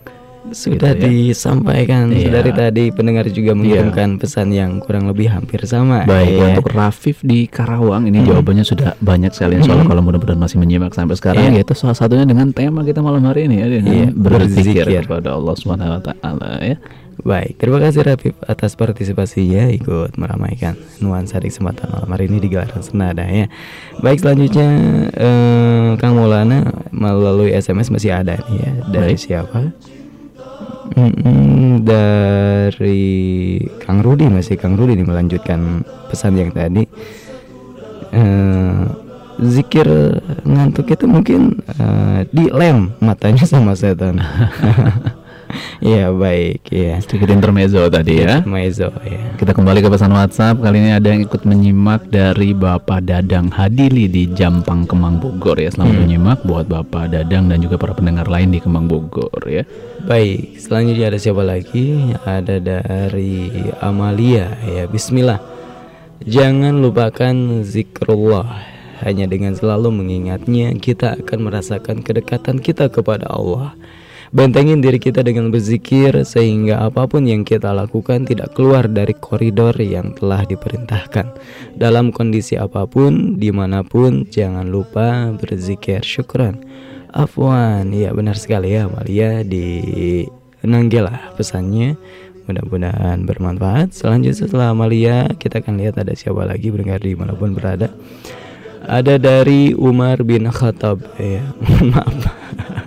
Sudah Gitu ya. disampaikan Iya. dari tadi pendengar juga mengirimkan pesan yang kurang lebih hampir sama. Baik ya. untuk Rafif di Karawang ini Hmm. jawabannya sudah banyak sekali Insya Allah Hmm. kalau mudah-mudahan masih menyimak sampai sekarang Iya. yaitu salah satunya dengan tema kita malam hari ini ya dengan Iya, berzikir kepada Allah Subhanahu wa taala ya. Baik, terima kasih Rafif atas partisipasinya ikut meramaikan nuansa di kesempatan malam hari ini di gelaran senada ya. Baik selanjutnya eh, Kang Maulana melalui SMS masih ada nih ya dari siapa? Mm-mm, dari Kang Rudi masih Kang Rudi nih melanjutkan pesan yang tadi. Eh, zikir ngantuk itu mungkin eh, dilem matanya sama setan. Iya baik ya. Sedikit intermezzo tadi ya. Intermezzo ya. Kita kembali ke pesan WhatsApp. Kali ini ada yang ikut menyimak dari Bapak Dadang Hadili di Jampang Kemang Bogor ya. Selamat Hmm. menyimak buat Bapak Dadang dan juga para pendengar lain di Kemang Bogor ya. Baik, selanjutnya ada siapa lagi? Ada dari Amalia ya. Bismillah. Jangan lupakan zikrullah. Hanya dengan selalu mengingatnya, kita akan merasakan kedekatan kita kepada Allah. Bentengin diri kita dengan berzikir sehingga apa pun yang kita lakukan tidak keluar dari koridor yang telah diperintahkan. Dalam kondisi apa pun, di mana pun, jangan lupa berzikir. Syukran. Afwan, ya benar sekali ya Amalia di Nanggela pesannya. Mudah-mudahan bermanfaat. Selanjutnya setelah Amalia, kita akan lihat ada siapa lagi berdengar di mana pun berada. Ada dari Umar bin Khattab ya. Maaf.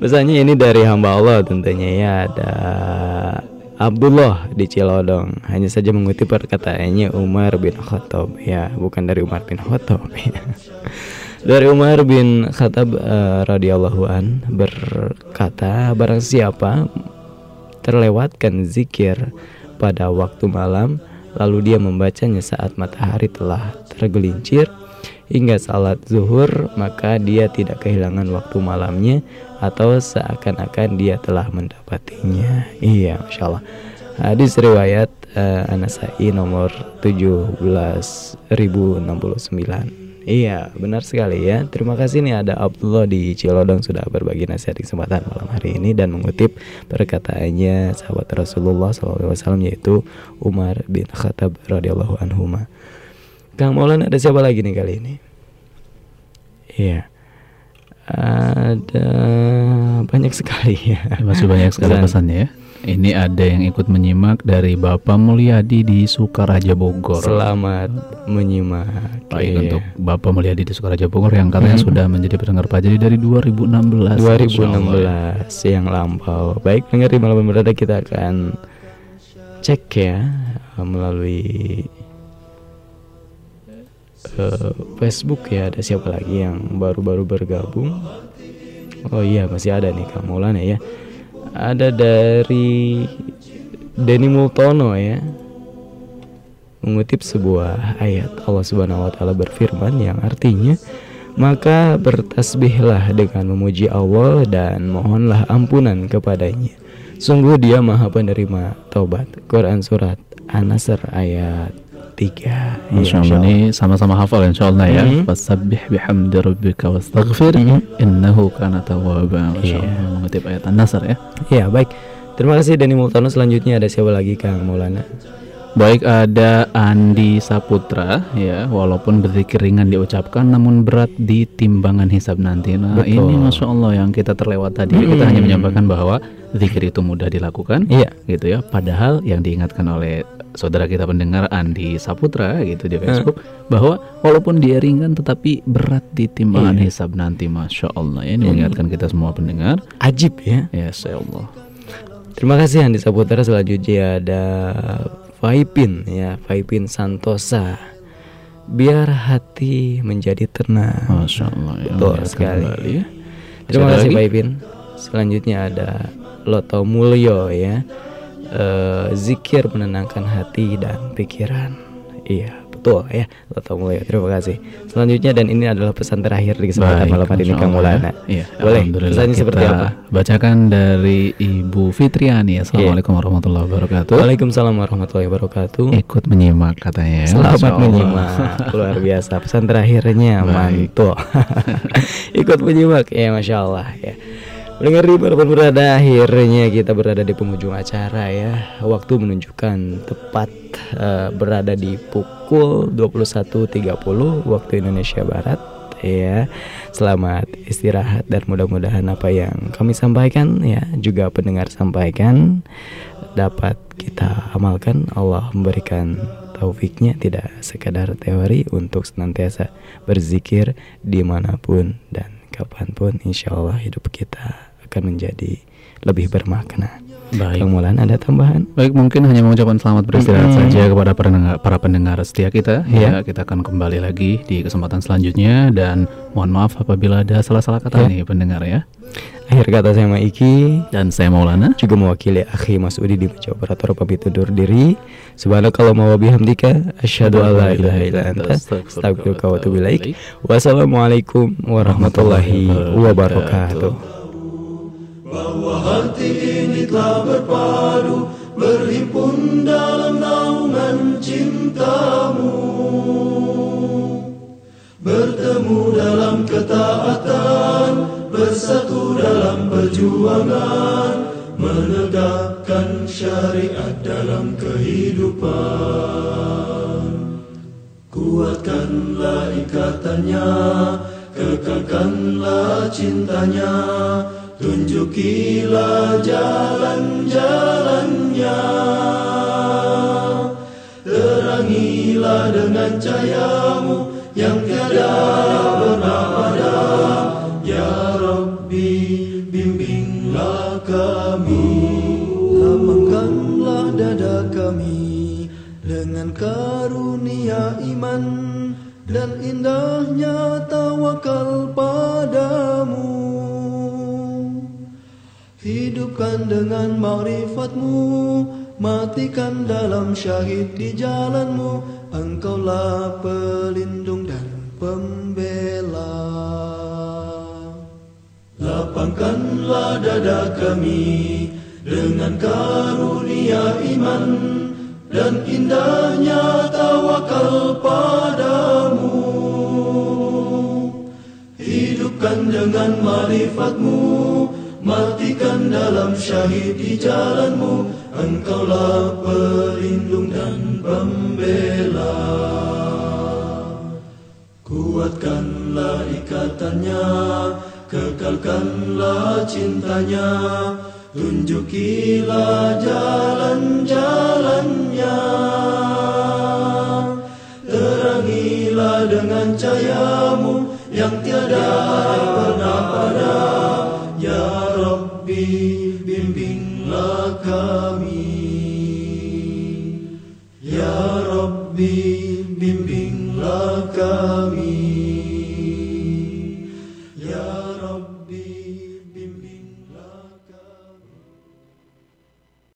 Pesannya ini dari hamba Allah tentunya ya ada Abdullah di Cilodong hanya saja mengutip perkataannya Umar bin Khattab ya bukan dari Umar bin Khattab ya. dari Umar bin Khattab eh, radhiyallahu an berkata barang siapa terlewatkan zikir pada waktu malam lalu dia membacanya saat matahari telah tergelincir hingga salat zuhur maka dia tidak kehilangan waktu malamnya atau seakan-akan dia telah mendapatinya. Iya Masya Allah hadis riwayat uh, Anasai nomor 17069 Iya benar sekali ya. Terima kasih nih ada Abdullah di Cilodong Sudah berbagi nasihat di kesempatan malam hari ini Dan mengutip perkataannya sahabat Rasulullah SAW Yaitu Umar bin Khattab radhiyallahu anhuma. Kang Maulana ada siapa lagi nih kali ini? Iya. Ada banyak sekali ya. Masih banyak sekali Pesan. pesannya ya. Ini ada yang ikut menyimak dari Bapak Mulyadi di Sukaraja Bogor. Selamat menyimak. Baik Iya. untuk Bapak Mulyadi di Sukaraja Bogor yang katanya Mhm. sudah menjadi pendengar Pajari dari 2016. Masya Allah. 2016 yang lampau. Baik, dengar di malam berada kita akan cek ya melalui eh, Facebook ya ada siapa lagi yang baru-baru bergabung. Oh iya masih ada nih Kang Maulana ya. Ada dari Denny Multono ya. Mengutip sebuah ayat Allah Subhanahu wa taala berfirman yang artinya maka bertasbihlah dengan memuji Allah dan mohonlah ampunan kepadanya. Sungguh dia maha penerima taubat. Quran surat An-Nasr ayat 3. Masya Allah ini sama-sama hafal insya Allah ya. Mhm. Fasabbih bihamdi rabbika wastaghfir innahu kana tawwaba. Masya Allah mengutip ayat An-Nasr ya. Iya baik. Terima kasih Dani Multono. Selanjutnya ada siapa lagi Kang Maulana? Baik ada Andi Saputra ya walaupun berzikir ringan diucapkan namun berat di timbangan hisab nanti. Nah Betul. ini masya Allah yang kita terlewat tadi Mm-mm. kita hanya menyampaikan bahwa zikir itu mudah dilakukan, Iya. gitu ya. Padahal yang diingatkan oleh saudara kita pendengar Andi Saputra gitu di Facebook bahwa walaupun dia ringan tetapi berat di timbangan Iya. hisab nanti, masya Allah ya. Ini Mm. mengingatkan kita semua pendengar. Ajib ya. Ya, ya Allah. Terima kasih Andi Saputra. Selanjutnya ada Vaipin ya, Vaipin Santosa. Biar hati menjadi tenang. Masya Allah ya. Betul sekali. kembali ya. Terima kasih lagi? Vaipin. Selanjutnya ada Loto Mulyo ya. Eh, zikir menenangkan hati dan pikiran. Iya, betul ya. Loto Mulyo. Terima kasih. Selanjutnya dan ini adalah pesan terakhir di kesempatan Baik, malam hari ini Kang. Maulana. Iya, Boleh. Pesannya seperti apa? Bacakan dari Ibu Fitriani. Assalamualaikum warahmatullahi wabarakatuh. Waalaikumsalam warahmatullahi wabarakatuh. Ikut menyimak katanya. ya. Selamat menyimak Luar biasa Pesan terakhirnya mantul Ikut menyimak Ya Masya Allah ya Pendengar di mana pun berada akhirnya kita berada di penghujung acara ya. Waktu menunjukkan tepat uh, berada di pukul 21.30 waktu Indonesia Barat ya. Selamat istirahat dan mudah-mudahan apa yang kami sampaikan ya juga pendengar sampaikan Dapat kita amalkan. Allah memberikan taufiknya tidak sekadar teori untuk senantiasa berzikir di mana pun dan kapan pun insya Allah hidup kita akan menjadi lebih bermakna. Baik. Kang Mulan ada tambahan? Baik, mungkin hanya mengucapkan selamat beristirahat Mm-mm. saja kepada pendengar, para pendengar setia kita. Ya. Ya, kita akan kembali lagi di kesempatan selanjutnya dan mohon maaf apabila ada salah-salah kata Ya. nih pendengar ya. Akhir kata saya Maiki dan saya Maulana juga mewakili akhi Mas Udi di meja operator pamit undur diri. Subhanakallahumma wa bihamdika asyhadu an la ilaha illa anta astaghfiruka wa atubu ilaik. Wassalamualaikum warahmatullahi wabarakatuh. Telah berpadu Berhimpun dalam naungan cintamu. Bertemu dalam ketaatan Bersatu dalam perjuangan Menegakkan syariat dalam kehidupan. Kuatkanlah ikatannya Kekalkanlah cintanya Tunjukilah jalan-jalannya. Terangilah dengan cahayamu Yang tiada pernah padam Ya Rabbi bimbinglah kami. Lapangkanlah dada kami Dengan karunia iman Dan indahnya tawakal padamu Hidupkan dengan ma'rifatmu Matikan dalam syahid di jalanmu. Engkaulah pelindung dan pembela. Lapangkanlah dada kami Dengan karunia iman Dan indahnya tawakal padamu. Hidupkan dengan ma'rifatmu Matikan dalam syahid di jalanmu Engkaulah pelindung dan pembela. Kuatkanlah ikatannya Kekalkanlah cintanya Tunjukilah jalan-jalannya. Terangilah dengan cahayamu Yang tiada pernah padam Rabbi bimbinglah kami. Ya Rabbi bimbinglah kami